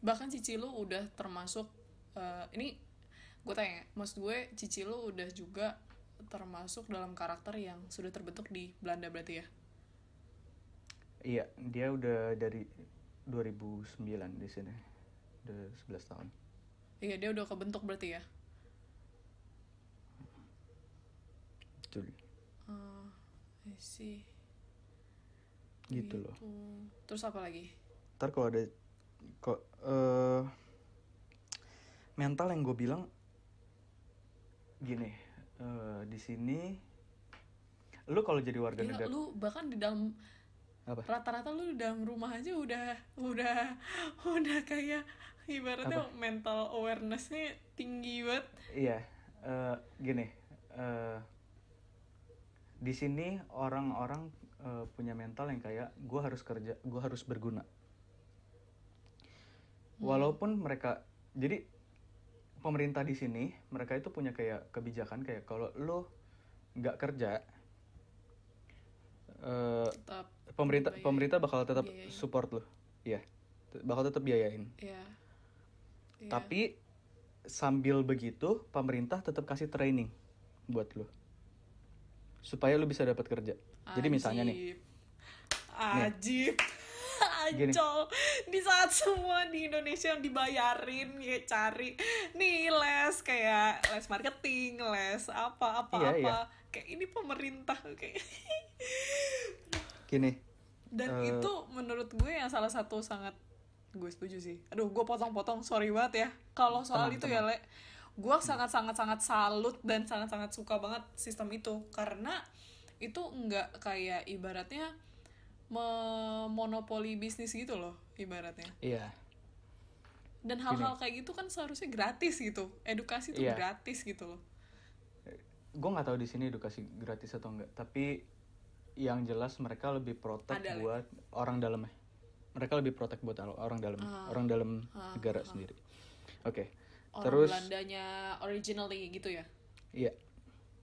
Bahkan cici lu udah termasuk eh, ini gue tanya maksud gue cici lu udah juga termasuk dalam karakter yang sudah terbentuk di Belanda berarti ya? Iya dia udah dari 2009 di sini. Udah 11 tahun. Iya dia udah kebentuk berarti ya? Betul. Ah, I see. Gitu loh. Terus apa lagi? Ntar kalau ada kok eh mental yang gue bilang gini eh, di sini lu kalau jadi warga Gila, negara lu bahkan di dalam apa? Rata-rata lu dalam rumah aja udah udah [laughs] udah kayak ibaratnya mental awarenessnya tinggi banget. Iya eh, gini eh, di sini orang-orang eh, punya mental yang kayak gue harus kerja gue harus berguna. Walaupun mereka jadi pemerintah di sini mereka itu punya kayak kebijakan kayak kalau lo nggak kerja eh, tetap pemerintah Biayain. pemerintah bakal tetap Biayain. support lo ya bakal tetap biayain ya Iya. tapi sambil begitu pemerintah tetap kasih training buat lo supaya lo bisa dapat kerja jadi misalnya nih Ajib. [laughs] Gini. Ancol di saat semua di Indonesia yang dibayarin ya cari nih les kayak les marketing les apa apa Iya, apa iya. kayak ini pemerintah kayak [laughs] gini dan Eh. itu menurut gue yang salah satu sangat gue setuju sih. Aduh gue potong-potong sorry banget ya. Kalau soal Tenang, itu ya le gue sangat sangat sangat salut dan sangat sangat suka banget sistem itu. Karena itu nggak kayak ibaratnya memonopoli bisnis gitu loh ibaratnya. Iya. Dan hal-hal kayak gitu kan seharusnya gratis gitu. Edukasi tuh Iya. gratis gitu loh. Gue nggak tahu di sini edukasi gratis atau enggak tapi yang jelas mereka lebih protek lah. buat orang dalamnya mereka lebih protek buat orang dalam orang dalam negara sendiri. Oke orang terus Belandanya originally gitu ya? Iya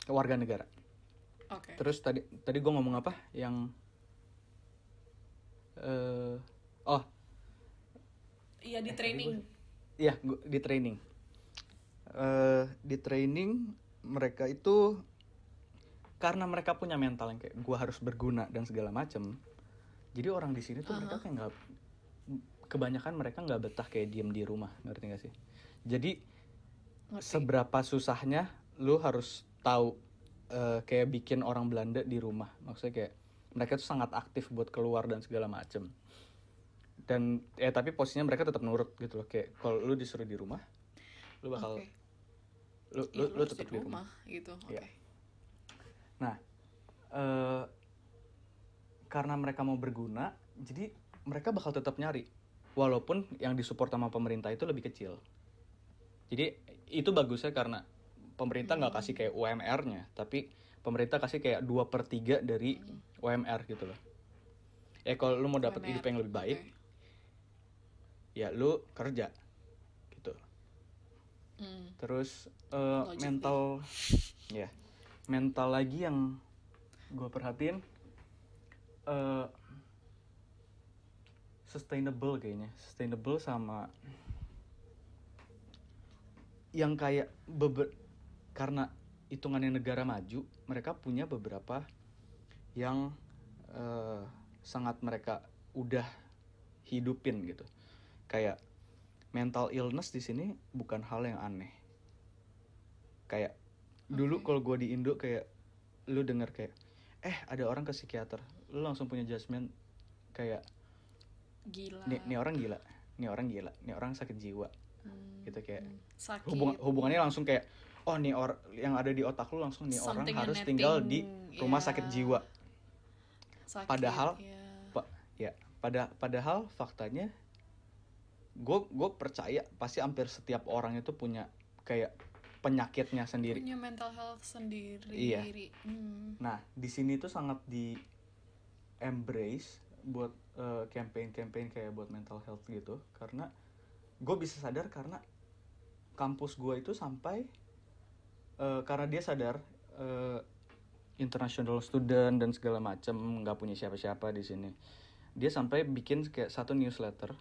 warga negara. Oke. Terus tadi tadi gue ngomong apa? Yang eh oh. Iya di training. Iya, di training. eh di training mereka itu karena mereka punya mental yang kayak gua harus berguna dan segala macem. Jadi orang di sini tuh mereka kayak nggak kebanyakan mereka nggak betah kayak diem di rumah, ngerti gak sih? Jadi seberapa susahnya lu harus tahu eh, kayak bikin orang Belanda di rumah. Maksudnya kayak mereka tuh sangat aktif buat keluar dan segala macem dan ya tapi posisinya mereka tetap nurut gitu loh kayak kalau lu disuruh di rumah lu bakal Oke. lu Ya, lu, lu tetap di rumah rumah gitu oke Iya. Nah eh karena mereka mau berguna jadi mereka bakal tetap nyari. Walaupun yang disupport sama pemerintah itu lebih kecil. Jadi itu bagusnya karena pemerintah nggak kasih kayak UMR-nya tapi pemerintah kasih kayak dua per tiga dari UMR gitu loh. Ya kalau lu mau dapat hidup yang lebih baik oke. ya lu kerja gitu. Hmm. terus Logik mental ya mental lagi yang gue perhatiin eh sustainable kayaknya. Sustainable sama yang kayak beber karena hitungannya negara maju mereka punya beberapa yang eh, sangat mereka udah hidupin gitu. Kayak mental illness di sini bukan hal yang aneh. Kayak dulu kalau gue di Indo kayak lu denger kayak eh ada orang ke psikiater. Lu langsung punya judgement kayak gila. Nih, nih orang gila nih orang gila nih orang sakit jiwa. Hmm, gitu kayak. sakit. Hubung hubungannya langsung kayak oh nih or yang ada di otak lu langsung nih orang Something harus genetic, tinggal di rumah ya. sakit jiwa. Sakit, padahal ya. pak ya pada padahal faktanya gue gue percaya pasti hampir setiap orang itu punya kayak penyakitnya sendiri. Punya mental health sendiri. Iya. Hmm. nah di sini tuh sangat di embrace buat eh, campaign-campaign kayak buat mental health gitu. Karena gue bisa sadar karena kampus gue itu sampai eh, karena dia sadar eh, international student dan segala macem nggak punya siapa-siapa di sini. Dia sampai bikin kayak satu newsletter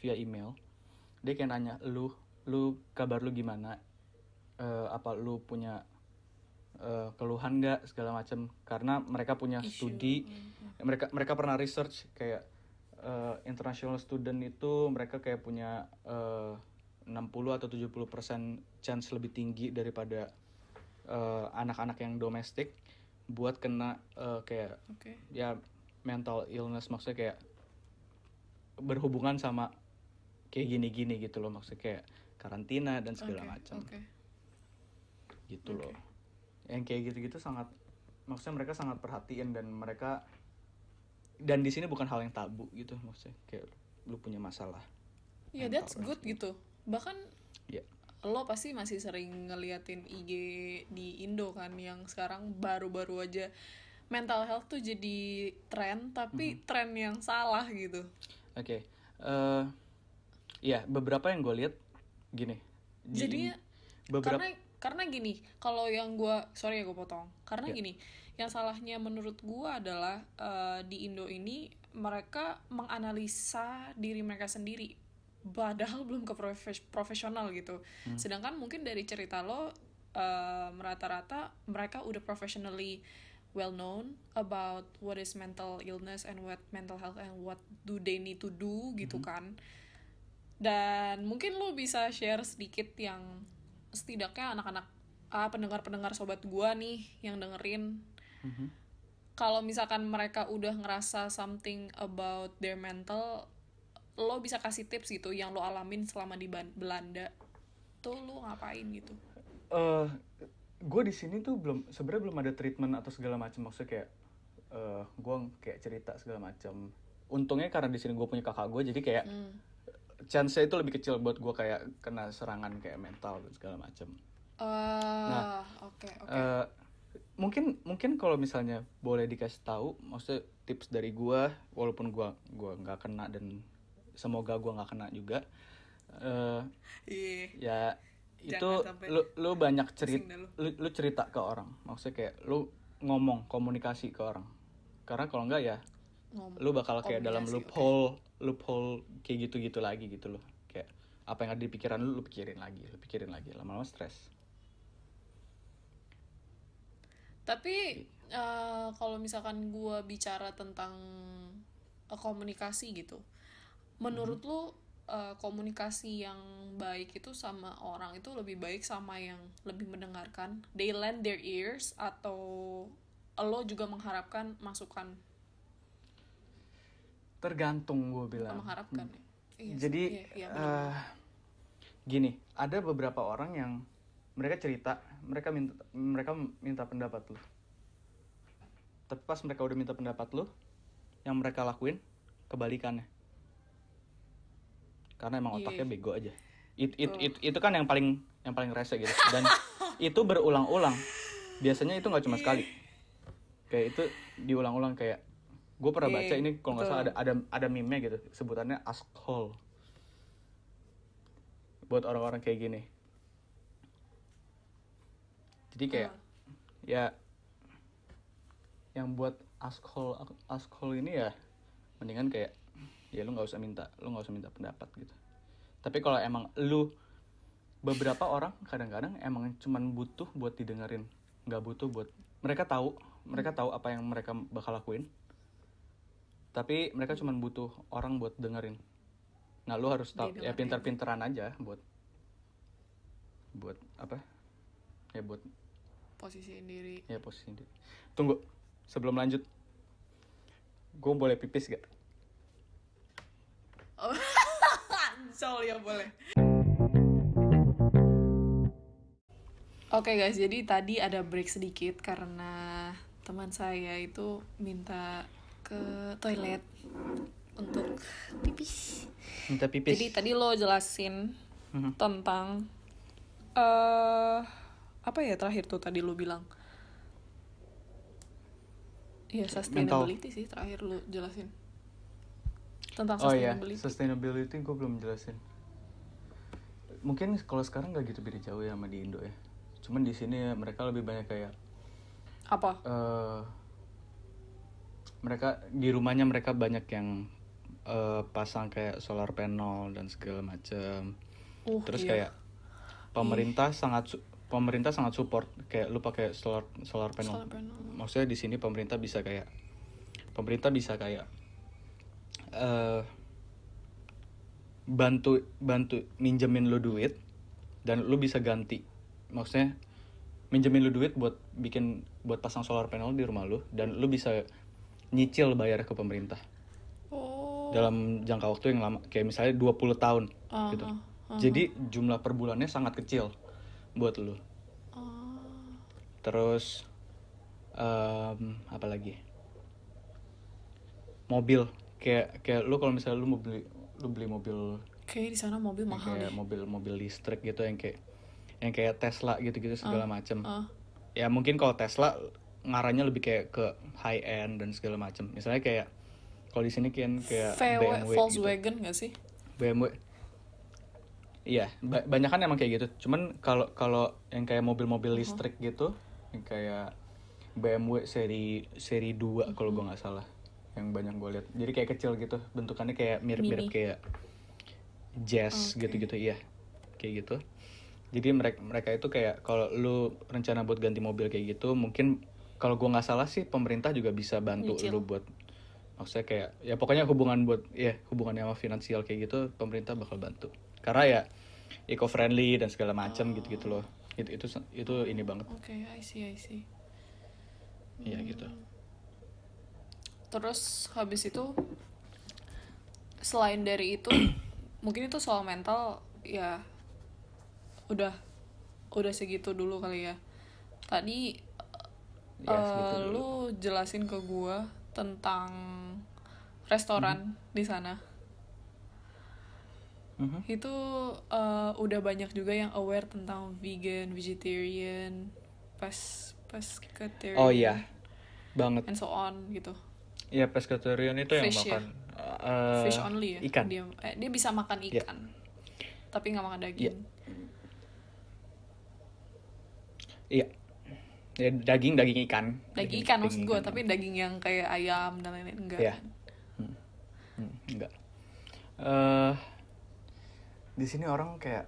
via email. Dia kayak nanya lu lu kabar lu gimana Eh, apa lu punya eh, keluhan nggak segala macam karena mereka punya Issue. studi. Hmm. mereka mereka pernah research kayak eh, international student itu mereka kayak punya eh, 60 atau 70 persen chance lebih tinggi daripada eh, anak-anak yang domestik buat kena eh, kayak oke. ya mental illness. Maksudnya kayak berhubungan sama kayak gini-gini gitu loh. Maksudnya kayak karantina dan segala Oke, macam oke gitu loh. Yang kayak gitu-gitu sangat maksudnya mereka sangat perhatian dan mereka dan di sini bukan hal yang tabu gitu maksudnya kayak lu punya masalah. Ya mental that's good gitu. Bahkan ya. lo pasti masih sering ngeliatin IG di Indo kan yang sekarang baru-baru aja mental health tuh jadi tren tapi Mhm. tren yang salah gitu. Oke eh ya beberapa yang gue lihat gini di- jadinya beberapa karena karena gini kalau yang gua sorry ya gue potong karena Ya. gini yang salahnya menurut gua adalah eh, di Indo ini mereka menganalisa diri mereka sendiri padahal belum ke profes- profesional gitu Hmm. sedangkan mungkin dari cerita lo eh, rata-rata mereka udah professionally well known about what is mental illness and what mental health and what do they need to do gitu kan dan mungkin lo bisa share sedikit yang setidaknya anak-anak ah, pendengar-pendengar sobat gua nih yang dengerin. Mhm. kalau misalkan mereka udah ngerasa something about their mental lo bisa kasih tips gitu yang lo alamin selama di Belanda. Tuh lo ngapain gitu? Eh gue di sini tuh belum sebenarnya belum ada treatment atau segala macam. Maksudnya kayak eh gue kayak cerita segala macam. Untungnya karena di sini gue punya kakak gue jadi kayak Hmm. Chance itu lebih kecil buat gue kayak kena serangan kayak mental dan segala macam Ah, oke oke. Eh, mungkin mungkin kalau misalnya boleh dikasih tahu maksudnya tips dari gua walaupun gua gua nggak kena dan semoga gua nggak kena juga Iya. ya itu Jangan sampai lu lu banyak cerita lu, lu cerita ke orang maksudnya kayak lu ngomong komunikasi ke orang karena kalau enggak ya Ngomong. lu bakal kayak dalam loophole loophole kayak gitu-gitu lagi gitu loh. Kayak apa yang ada di pikiran lu lu pikirin lagi lu pikirin lagi. Lama-lama stres. Tapi eh, kalau misalkan gua bicara tentang eh, komunikasi gitu, menurut lu eh, komunikasi yang baik itu sama orang itu lebih baik sama yang lebih mendengarkan, they lend their ears atau lo juga mengharapkan masukan, tergantung gue bilang mengharapkan ya? Iya, Jadi iya, iya, eh, gini, ada beberapa orang yang mereka cerita, mereka minta mereka minta pendapat lu. Tapi pas mereka udah minta pendapat lu, yang mereka lakuin kebalikannya. Karena emang Iya. otaknya bego aja. It, it, it- itu kan yang paling yang paling rese gitu. Dan [laughs] itu berulang-ulang. Biasanya itu nggak cuma sekali. Kayak itu diulang-ulang kayak gue pernah baca ini kalau nggak salah ada ada ada meme gitu sebutannya asshole. Buat orang-orang kayak gini. Jadi kayak ya yang buat asshole asshole ini ya mendingan kayak ya lu nggak usah minta lu nggak usah minta pendapat gitu. Tapi kalau emang lu beberapa orang kadang-kadang emang cuman butuh buat didengerin nggak butuh buat mereka tahu mereka tahu apa yang mereka bakal lakuin tapi mereka cuman butuh orang buat dengerin nah lu harus tahu ya Didengerin. pintar-pinteran aja buat buat apa ya buat posisi sendiri. ya posisi sendiri tunggu sebelum lanjut gue boleh pipis gak [laughs] Ancol ya boleh. Oke guys, jadi tadi ada break sedikit karena teman saya itu minta ke toilet untuk pipis. minta pipis Jadi tadi lo jelasin Mhm. tentang eh apa ya terakhir tuh tadi lo bilang? Iya sustainability sih terakhir lo jelasin tentang oh iya sustainability. sustainability gue belum jelasin mungkin kalau sekarang gak gitu beda jauh ya sama di Indo ya cuman di sini mereka lebih banyak kayak Apa? eh mereka di rumahnya mereka banyak yang eh, pasang kayak solar panel dan segala macam Uh, terus iya. kayak pemerintah sangat su- pemerintah sangat support kayak lu pakai solar solar panel. Solar panel. maksudnya di sini pemerintah bisa kayak pemerintah bisa kayak eh bantu bantu minjemin lu duit dan lu bisa ganti maksudnya minjemin lu duit buat bikin buat pasang solar panel di rumah lu dan lu bisa nyicil bayar ke pemerintah Oh. dalam jangka waktu yang lama kayak misalnya 20 tahun Ah, gitu. ah, Jadi jumlah per bulannya sangat kecil buat lu. ah. Terus em, apa lagi? Mobil kayak kayak lu kalau misalnya lu mau beli lu beli mobil Kayaknya di sana mobil mahal kayak deh. mobil mobil listrik gitu yang kayak yang kayak Tesla gitu-gitu segala macem. Ah. Ya mungkin kalau Tesla ngarahnya lebih kayak ke high end dan segala macem. Misalnya kayak kalau di sini kan kayak VW, BMW gitu. Volkswagen nggak sih? BMW iya ba banyak kan emang kayak gitu cuman kalau kalau yang kayak mobil-mobil Uh-huh. listrik gitu yang kayak BMW seri seri 2 kalau Uh-huh. gua nggak salah yang banyak gue lihat jadi kayak kecil gitu bentukannya kayak mirip-mirip kayak jazz Oke. gitu-gitu iya kayak gitu jadi mereka mereka itu kayak kalau lu rencana buat ganti mobil kayak gitu mungkin kalau gua nggak salah sih pemerintah juga bisa bantu Nyicil. lu buat maksudnya kayak ya pokoknya hubungan buat ya hubungannya sama finansial kayak gitu pemerintah bakal bantu karena ya eco friendly dan segala macam gitu gitu loh itu itu itu ini banget Oke, I see, I see. iya gitu Terus habis itu selain dari itu [coughs] mungkin itu soal mental ya udah udah segitu dulu kali ya. Tadi yes Eh, gitu lu jelasin ke gua tentang restoran di sana. Mhm. Itu eh, udah banyak juga yang aware tentang vegan, vegetarian, pas pescatarian, oh iya banget and so on gitu. ya pescatarian itu yang Fish ya? makan eh, Fish only ya. ikan Dia eh, dia bisa makan Iya. ikan. Tapi nggak makan daging. iya ya, daging daging ikan Daging ikan maksud gua, tapi daging yang kayak ayam dan lain-lain enggak. Iya. Hmm, enggak eh di sini orang kayak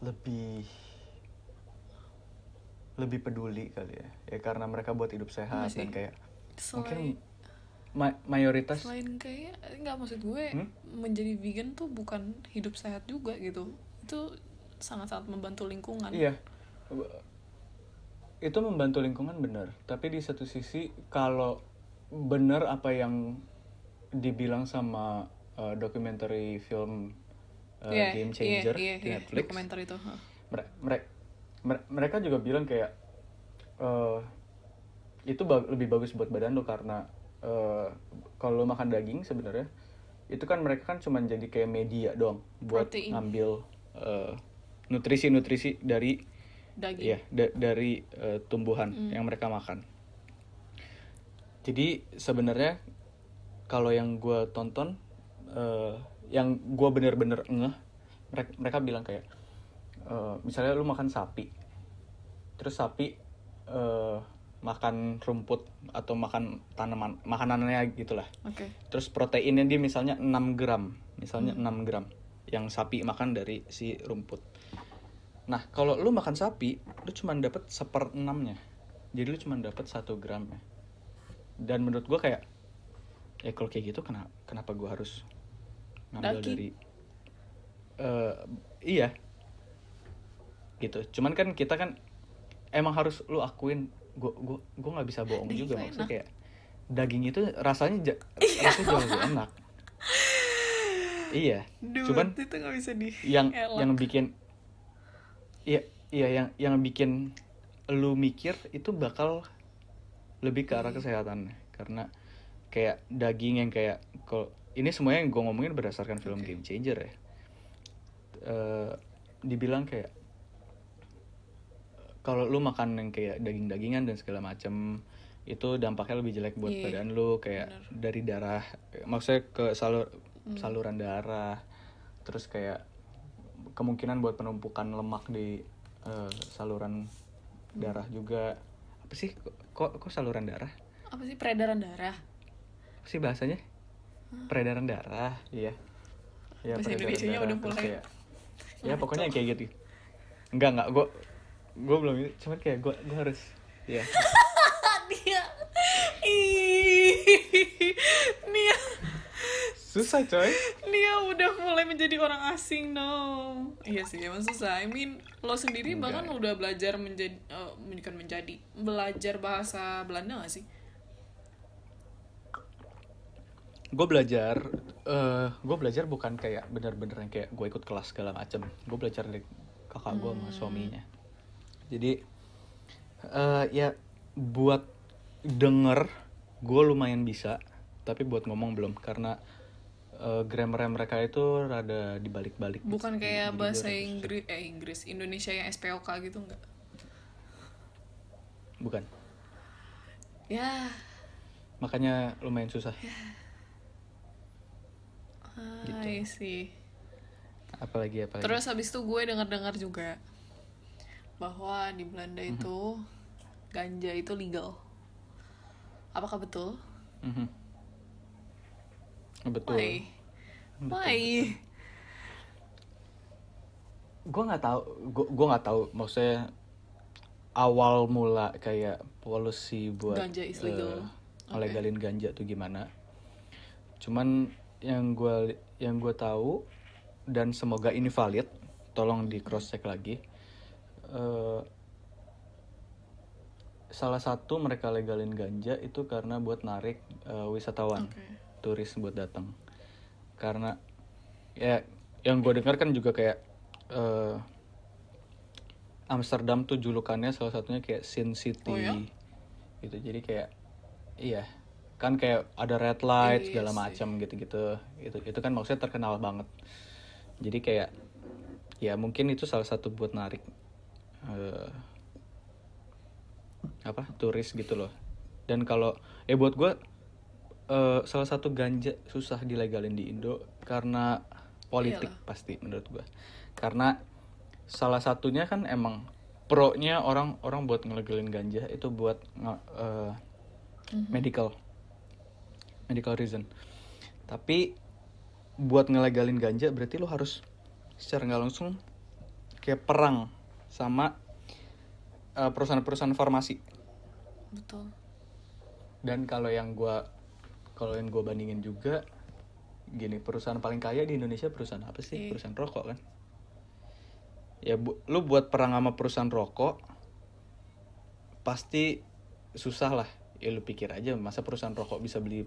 lebih lebih peduli kali ya ya karena mereka buat hidup sehat Iya sih. dan kayak Selain mungkin ma- mayoritas selain kayak nggak maksud gue Hmm? menjadi vegan tuh bukan hidup sehat juga gitu itu sangat-sangat membantu lingkungan Iya. Itu membantu lingkungan benar, tapi di satu sisi kalau benar apa yang dibilang sama uh, dokumenter film uh, Iya, Game Changer iya, di iya, Netflix. dokumenter itu huh. Mere- mere- mereka juga bilang kayak uh, itu ba- lebih bagus buat badan lo karena uh, kalau lo makan daging sebenarnya itu kan mereka kan cuma jadi kayak media doang buat Protein. ngambil uh, nutrisi-nutrisi dari daging Iya, da- dari eh, tumbuhan yang mereka makan. Jadi sebenarnya kalau yang gue tonton, eh, yang gue bener-bener ngeh, mereka, mereka bilang kayak, eh, misalnya lu makan sapi, terus sapi eh, makan rumput atau makan tanaman, makanannya gitulah. oke Terus proteinnya dia misalnya 6 gram, misalnya 6 gram yang sapi makan dari si rumput. Nah, kalau lu makan sapi, lu cuma dapat seper enamnya. Jadi lu cuma dapat satu gram ya. Dan menurut gua kayak, ya kalau kayak gitu kenapa kenapa gua harus ngambil Daging. dari eh iya gitu. Cuman kan kita kan emang harus lu akuin gua gua gua nggak bisa bohong Daging juga maksudnya enak. kayak daging itu rasanya ja- [laughs] Iya. rasanya jauh lebih enak. iya. Dude, Cuman itu nggak bisa di yang elak. yang bikin iya iya yang yang bikin lu mikir itu bakal lebih ke arah kesehatan karena kayak daging yang kayak kalau ini semuanya yang gue ngomongin berdasarkan film Oke. Game Changer ya Eh, dibilang kayak kalau lu makan yang kayak daging-dagingan dan segala macem itu dampaknya lebih jelek buat Iya, badan lu kayak dari darah maksudnya ke salur Hmm. saluran darah terus kayak kemungkinan buat penumpukan lemak di eh, saluran darah juga. Apa sih? Kok kok saluran darah? Apa sih peredaran darah? Apa sih bahasanya? Peredaran darah. Iya. Ya Bahasa peredaran Indonesianya darah, udah mulai kayak ya pokoknya kayak gitu. Enggak enggak. Gue gue belum cuman kayak gue gue harus ya [laughs] dia susah coy. Nia udah mulai menjadi orang asing no. Iya sih emang susah. I mean lo sendiri Enggak. bahkan udah belajar menjadi eh, bukan menjadi belajar bahasa Belanda gak sih? Gue belajar eh gue belajar bukan kayak bener-bener yang kayak gue ikut kelas segala macem. Gue belajar dari kakak gue sama suaminya. Jadi eh ya buat denger gue lumayan bisa tapi buat ngomong belum. Karena eh, grammar mereka itu rada dibalik-balik bukan Jadi- kayak jadi bahasa. Inggris eh Inggris Indonesia yang SPOK gitu enggak bukan ya makanya lumayan susah I see apalagi apalagi Terus habis itu gue dengar-dengar juga bahwa di Belanda Mhm. itu ganja itu legal. Apakah betul? Mhm. Betul Why? Why? gue nggak tahu gue gue nggak tahu maksudnya awal mula kayak polusi buat Ganja is legal. eh, Oke. ngelegalin ganja tuh gimana cuman yang gue yang gue tahu dan semoga ini valid tolong di cross check lagi Eh, salah satu mereka legalin ganja itu karena buat narik eh, wisatawan Oke. Turis buat datang. Karena ya yang gue dengar kan juga kayak eh, Amsterdam tuh julukannya salah satunya kayak Sin City Oh, ya? gitu. Jadi kayak iya kan kayak ada red light Iya segala sih. macam gitu-gitu. Itu itu kan maksudnya terkenal banget. Jadi kayak ya mungkin itu salah satu buat narik eh, apa turis gitu loh. Dan kalau eh buat gue eh, salah satu ganja susah dilegalin di Indo karena politik Iyalah. pasti menurut gue karena salah satunya kan emang pro-nya orang orang buat ngelegalin ganja itu buat nge- eh, medical medical reason. Tapi buat ngelegalin ganja berarti lo harus secara nggak langsung kayak perang sama eh, perusahaan-perusahaan farmasi. Betul. Dan kalau yang gua kalau yang gua bandingin juga gini perusahaan paling kaya di Indonesia perusahaan apa sih? Iya. perusahaan rokok kan? Ya bu, lu buat perang sama perusahaan rokok pasti susah lah. Ya lu pikir aja masa perusahaan rokok bisa beli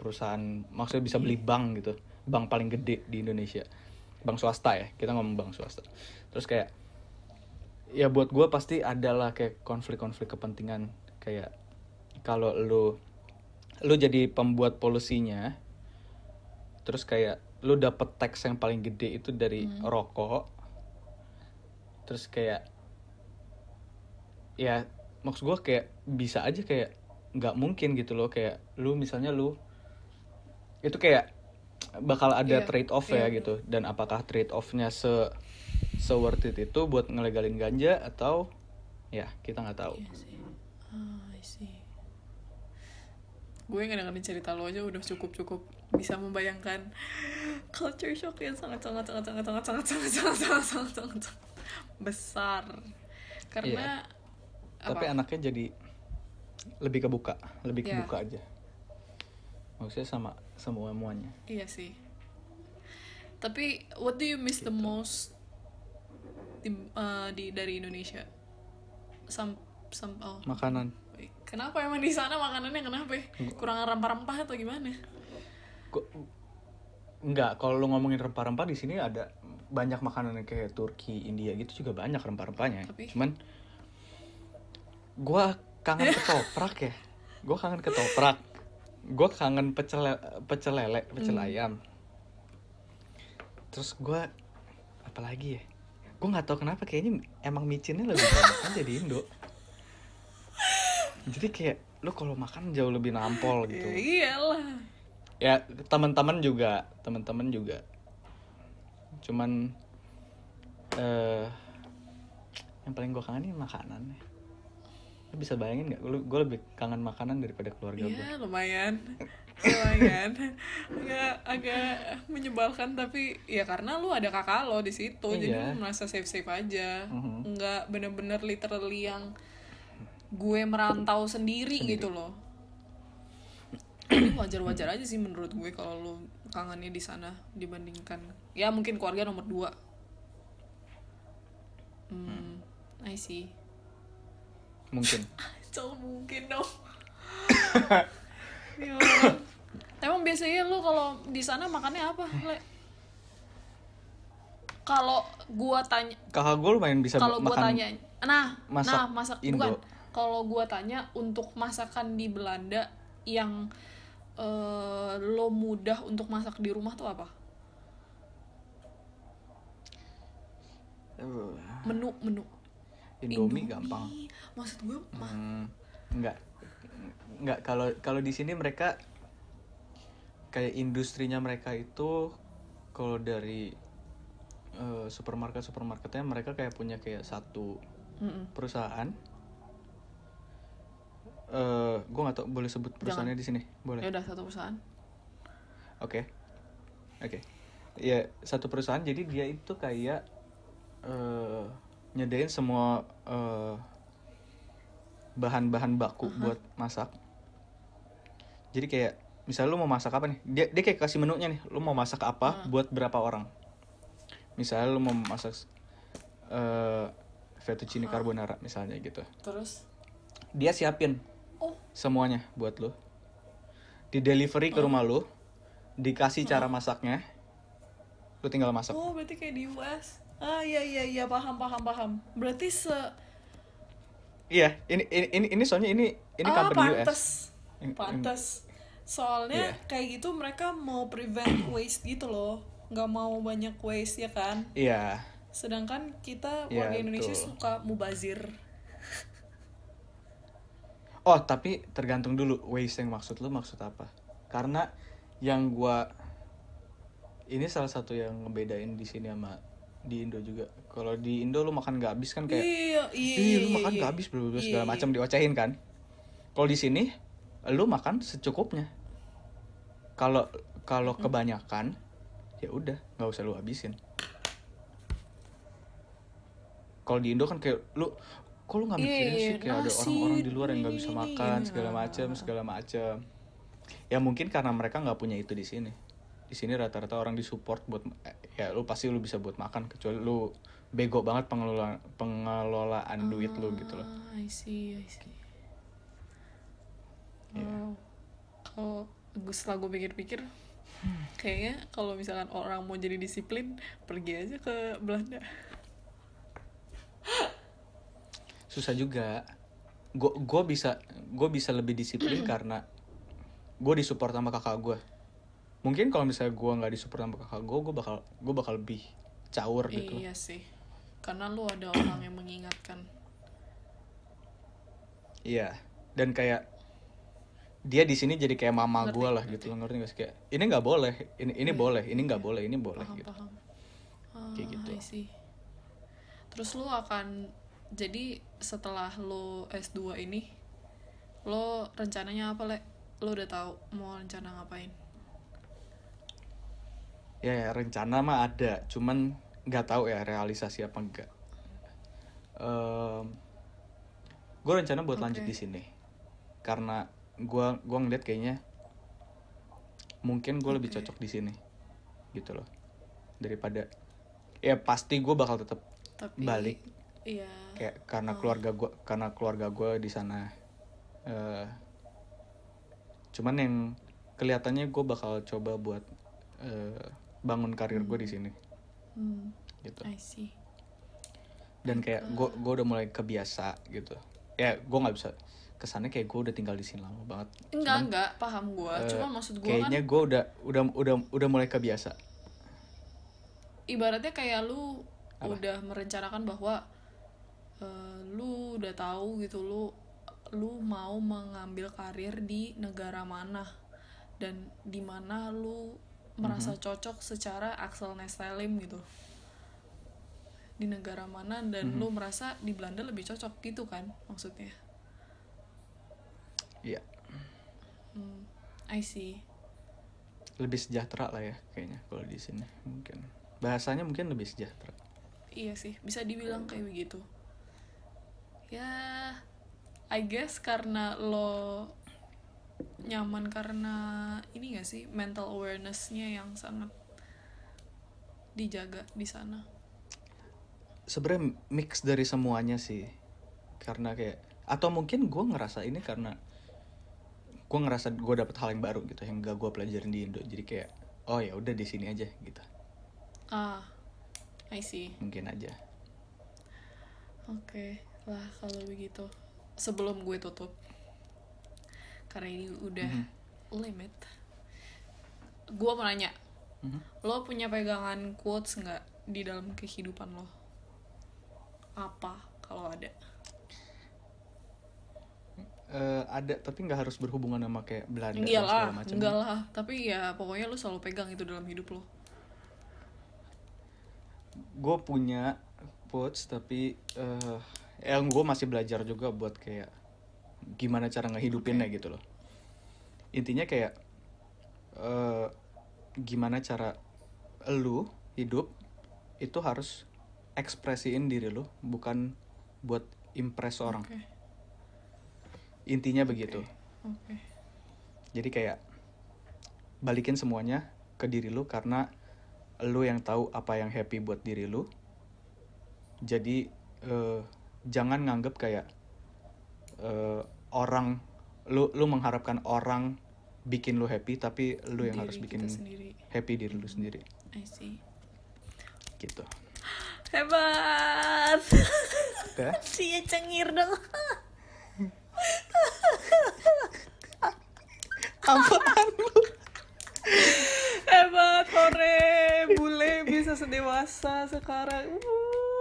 perusahaan maksudnya bisa beli bank gitu? Bank paling gede di Indonesia. Bank swasta ya kita ngomong bank swasta. Terus kayak ya buat gua pasti adalah kayak konflik-konflik kepentingan. Kayak kalau lu lu jadi pembuat polusinya terus kayak lu dapet tax yang paling gede itu dari rokok terus kayak ya maksud gua kayak bisa aja kayak nggak mungkin gitu loh kayak lu misalnya lu itu kayak bakal ada Iya, trade off ya iya. gitu dan apakah trade offnya se se worth it itu buat ngelegalin ganja atau ya kita nggak tahu Iya sih. Ah, I see. Gue ngedengerin cerita lo aja udah cukup-cukup bisa membayangkan culture shock yang sangat sangat sangat sangat sangat sangat sangat sangat sangat sangat sangat sangat besar. Karena tapi apa? anaknya jadi lebih kebuka lebih Iya. kebuka aja maksudnya sama semua semuanya Iya sih. Tapi what do you miss the most di, eh, di dari Indonesia? Sam sam oh. makanan Kenapa emang di sana makanannya kenapa? Kurang rempah-rempah atau gimana? Gua- Enggak, kalau lu ngomongin rempah-rempah di sini ada banyak makanan kayak Turki, India gitu juga banyak rempah-rempahnya. Tapi- Cuman gua kangen [laughs] ketoprak ya. Gua kangen ketoprak. Gua kangen pecel pecel lele, pecel ayam. Terus gua apalagi ya? Gua nggak tahu kenapa kayaknya emang micinnya lebih banyak aja di Indo. Jadi kayak lu kalau makan jauh lebih nampol gitu. Ya [laughs] iyalah. ya teman-teman juga teman-teman juga. Cuman eh yang paling gue kangenin makanan Lu bisa bayangin nggak? Gue lebih kangen makanan daripada keluarga gue Iya lumayan. Lumayan. [laughs] Agak agak menyebalkan tapi ya karena lu ada kakak lo di situ jadi Iya. lu merasa safe safe aja. Mhm. nggak bener-bener literally yang gue merantau sendiri, gitu loh wajar wajar aja sih menurut gue kalau lu kangennya di sana dibandingkan ya mungkin keluarga nomor dua hmm, I see mungkin [laughs] Cel mungkin dong. [coughs] ya. Emang biasanya lu kalau di sana makannya apa, Le? Kalau gua tanya, kakak gue lumayan bisa kalau gua tanya, nah, masak nah masak Indo. bukan. Kalau gua tanya untuk masakan di Belanda yang eh, lo mudah untuk masak di rumah tuh apa? Menu, menu. Indomie gampang Maksud gue, mah, Hmm, enggak enggak kalau kalau di sini mereka kayak industrinya mereka itu kalau dari eh, supermarket supermarketnya mereka kayak punya kayak satu Mm-mm. perusahaan eh gue nggak tau boleh sebut perusahaannya di sini boleh ya udah satu perusahaan. Oke. Oke. Ya, satu perusahaan jadi dia itu kayak eh nyediain semua eh, bahan-bahan baku buat masak. Jadi kayak misalnya lu mau masak apa nih? Dia dia kayak kasih menunya nih. Lu mau masak apa buat berapa orang? Misalnya lu mau masak eh fettuccine carbonara misalnya gitu. Terus, Dia siapin oh, semuanya buat lo di delivery ke rumah lo dikasih cara masaknya lo tinggal masak oh berarti kayak di US. ah iya iya iya paham paham paham berarti se Iya, ini ini ini, ini soalnya ini ini ah company US. pantes in- pantes soalnya Iya. kayak gitu mereka mau prevent waste gitu loh nggak mau banyak waste ya kan Iya. sedangkan kita Iya, warga Indonesia betul. suka mubazir Oh, tapi tergantung dulu waste yang maksud lu maksud apa. Karena yang gua ini salah satu yang ngebedain di sini sama di Indo juga. Kalau di Indo lu makan nggak habis kan kayak iya iya iya lu makan iya. nggak habis bro, Iya, segala iya. macam diocehin kan. Kalau di sini lu makan secukupnya. Kalau kalau kebanyakan ya udah nggak usah lu habisin. Kalau di Indo kan kayak lu kok lu nggak Iya, mikirin sih iya, kayak ada orang-orang di luar yang nggak bisa makan segala macam Ah. segala macam. Ya mungkin karena mereka nggak punya itu di sini. Di sini rata-rata orang disupport buat ya lu pasti lu bisa buat makan kecuali lu bego banget pengelola pengelolaan duit lu gitu loh. Ah, I see, I see. Iya. Wow. Kalau gue setelah gue pikir-pikir, kayaknya kalau misalkan orang mau jadi disiplin, pergi aja ke Belanda. [laughs] susah juga gue gue bisa gue bisa lebih disiplin [clears throat] karena gue disupport sama kakak gue mungkin kalau misalnya gue nggak disupport sama kakak gue gue bakal gue bakal lebih caur gitu Iya sih, karena lu ada orang yang mengingatkan. iya dan kayak dia di sini jadi kayak mama gue lah ngerti. gitu lo ngerti gak sih kayak ini nggak boleh ini ini Iya, boleh ini nggak boleh ini boleh Paham, gitu paham. Ah, Kayak gitu. See. Terus lu akan jadi setelah lu S2 ini, lo rencananya apa, Le? Lo udah tahu mau rencana ngapain? ya, ya, rencana mah ada cuman nggak tahu ya realisasi apa enggak gue rencana buat lanjut Oke. di sini karena gue gua ngeliat kayaknya mungkin gue lebih Oke. cocok di sini gitu loh daripada ya pasti gue bakal tetap Tapi balik Iya. kayak karena keluarga gue karena keluarga gue di sana eh cuman yang kelihatannya gue bakal coba buat eh, bangun karir gue di sini Hmm, gitu I see. dan kayak gue gue udah mulai kebiasa gitu ya gue nggak bisa kesannya kayak gue udah tinggal di sini lama banget Enggak, enggak, paham gua. Eh, Cuma maksud gua kayaknya kan gue udah udah udah udah mulai kebiasa ibaratnya kayak lu Apa? udah merencanakan bahwa eh, lu udah tahu gitu lu lu mau mengambil karir di negara mana dan di mana lu merasa cocok secara Axel Nestelem gitu. Di negara mana dan lu merasa di Belanda lebih cocok gitu kan maksudnya? Iya. Hmm, I see. Lebih sejahtera lah ya kayaknya kalau di sini mungkin. Bahasanya mungkin lebih sejahtera. Iya sih, bisa dibilang kayak begitu. Ya, I guess karena lo nyaman karena ini gak sih mental awareness-nya yang sangat dijaga di sana. sebenarnya mix dari semuanya sih. Karena kayak atau mungkin gue ngerasa ini karena gue ngerasa gue dapet hal yang baru gitu yang gak gue pelajarin di Indo. Jadi kayak oh ya udah di sini aja gitu. Ah, I see. mungkin aja. Oke, lah kalau begitu. Sebelum gue tutup, karena ini udah limit, gue mau nanya, Mhm. lo punya pegangan quotes nggak di dalam kehidupan lo? Apa kalau ada? Eh, ada tapi nggak harus berhubungan sama kayak Belanda dan Enggak lah, macam enggak lah. Tapi ya pokoknya lo selalu pegang itu dalam hidup lo. gue punya quotes tapi eh yang gue masih belajar juga buat kayak gimana cara ngehidupinnya gitu loh. Intinya kayak eh gimana cara lu hidup itu harus ekspresiin diri lu bukan buat impress orang. Oke, intinya begitu. Oke. jadi kayak balikin semuanya ke diri lu karena lu yang tahu apa yang happy buat diri lu. Jadi eh, jangan nganggep kayak eh, orang lu lu mengharapkan orang bikin lu happy tapi lu yang Diri harus bikin sendiri. happy diri lu sendiri I see. gitu Hebat. Cia [laughs] cengir dong. Apaan lu? Hebat, hore. Bule bisa sedewasa sekarang. Uh.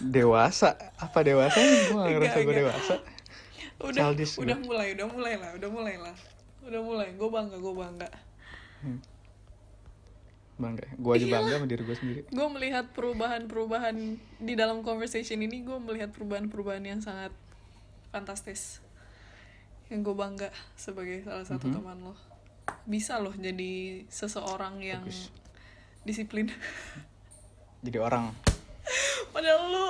Dewasa? Apa dewasa? Gue gak ngerasa gue dewasa. Udah, Childish udah gue. mulai, udah mulai lah, udah mulai lah. Udah mulai, gue bangga, gue bangga. Bangga. Gue aja Iya. bangga sama diri gue sendiri. Gue melihat perubahan-perubahan di dalam conversation ini, gue melihat perubahan-perubahan yang sangat fantastis. Yang gue bangga sebagai salah satu Mhm. teman lo. Bisa loh jadi seseorang yang Bagus. disiplin. Jadi orang. Padahal lu.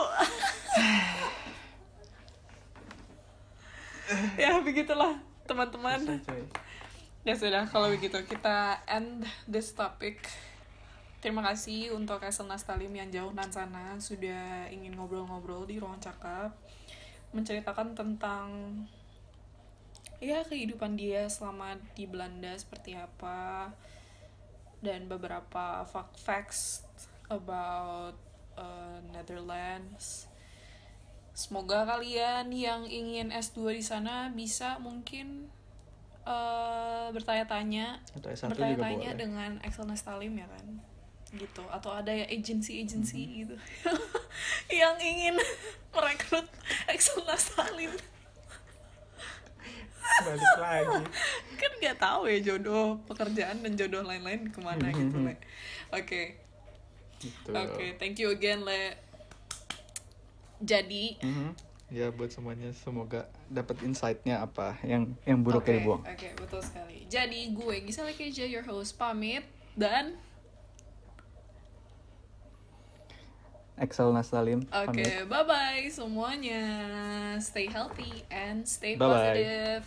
Ya begitulah teman-teman. Ya sudah kalau begitu kita end this topic. Terima kasih untuk Esel Nastalim yang jauh nan sana Sudah ingin ngobrol-ngobrol di ruang cakap. Menceritakan tentang Ya kehidupan dia selama di Belanda seperti apa. Dan beberapa fact facts about uh, Netherlands. Semoga kalian yang ingin S2 di sana bisa mungkin eh, bertanya-tanya. Atau S1 juga bertanya-tanya dengan Excel Nastalim ya kan? Gitu. Atau ada ya agency-agency Mhm. gitu. [laughs] Yang ingin merekrut Excel Nastalim Balik lagi. [laughs] kan nggak tahu ya jodoh pekerjaan dan jodoh lain-lain ke mana gitu Mhm. le oke Gitu. oke thank you again le jadi Mhm. Ya buat semuanya semoga dapat insight-nya apa yang yang buruknya Oke, dibuang. Oke, betul sekali. Jadi gue Gisela Keja, your host, pamit dan Excel Nastalim. oke, pamit. bye bye semuanya. Stay healthy and stay Bye-bye. positive.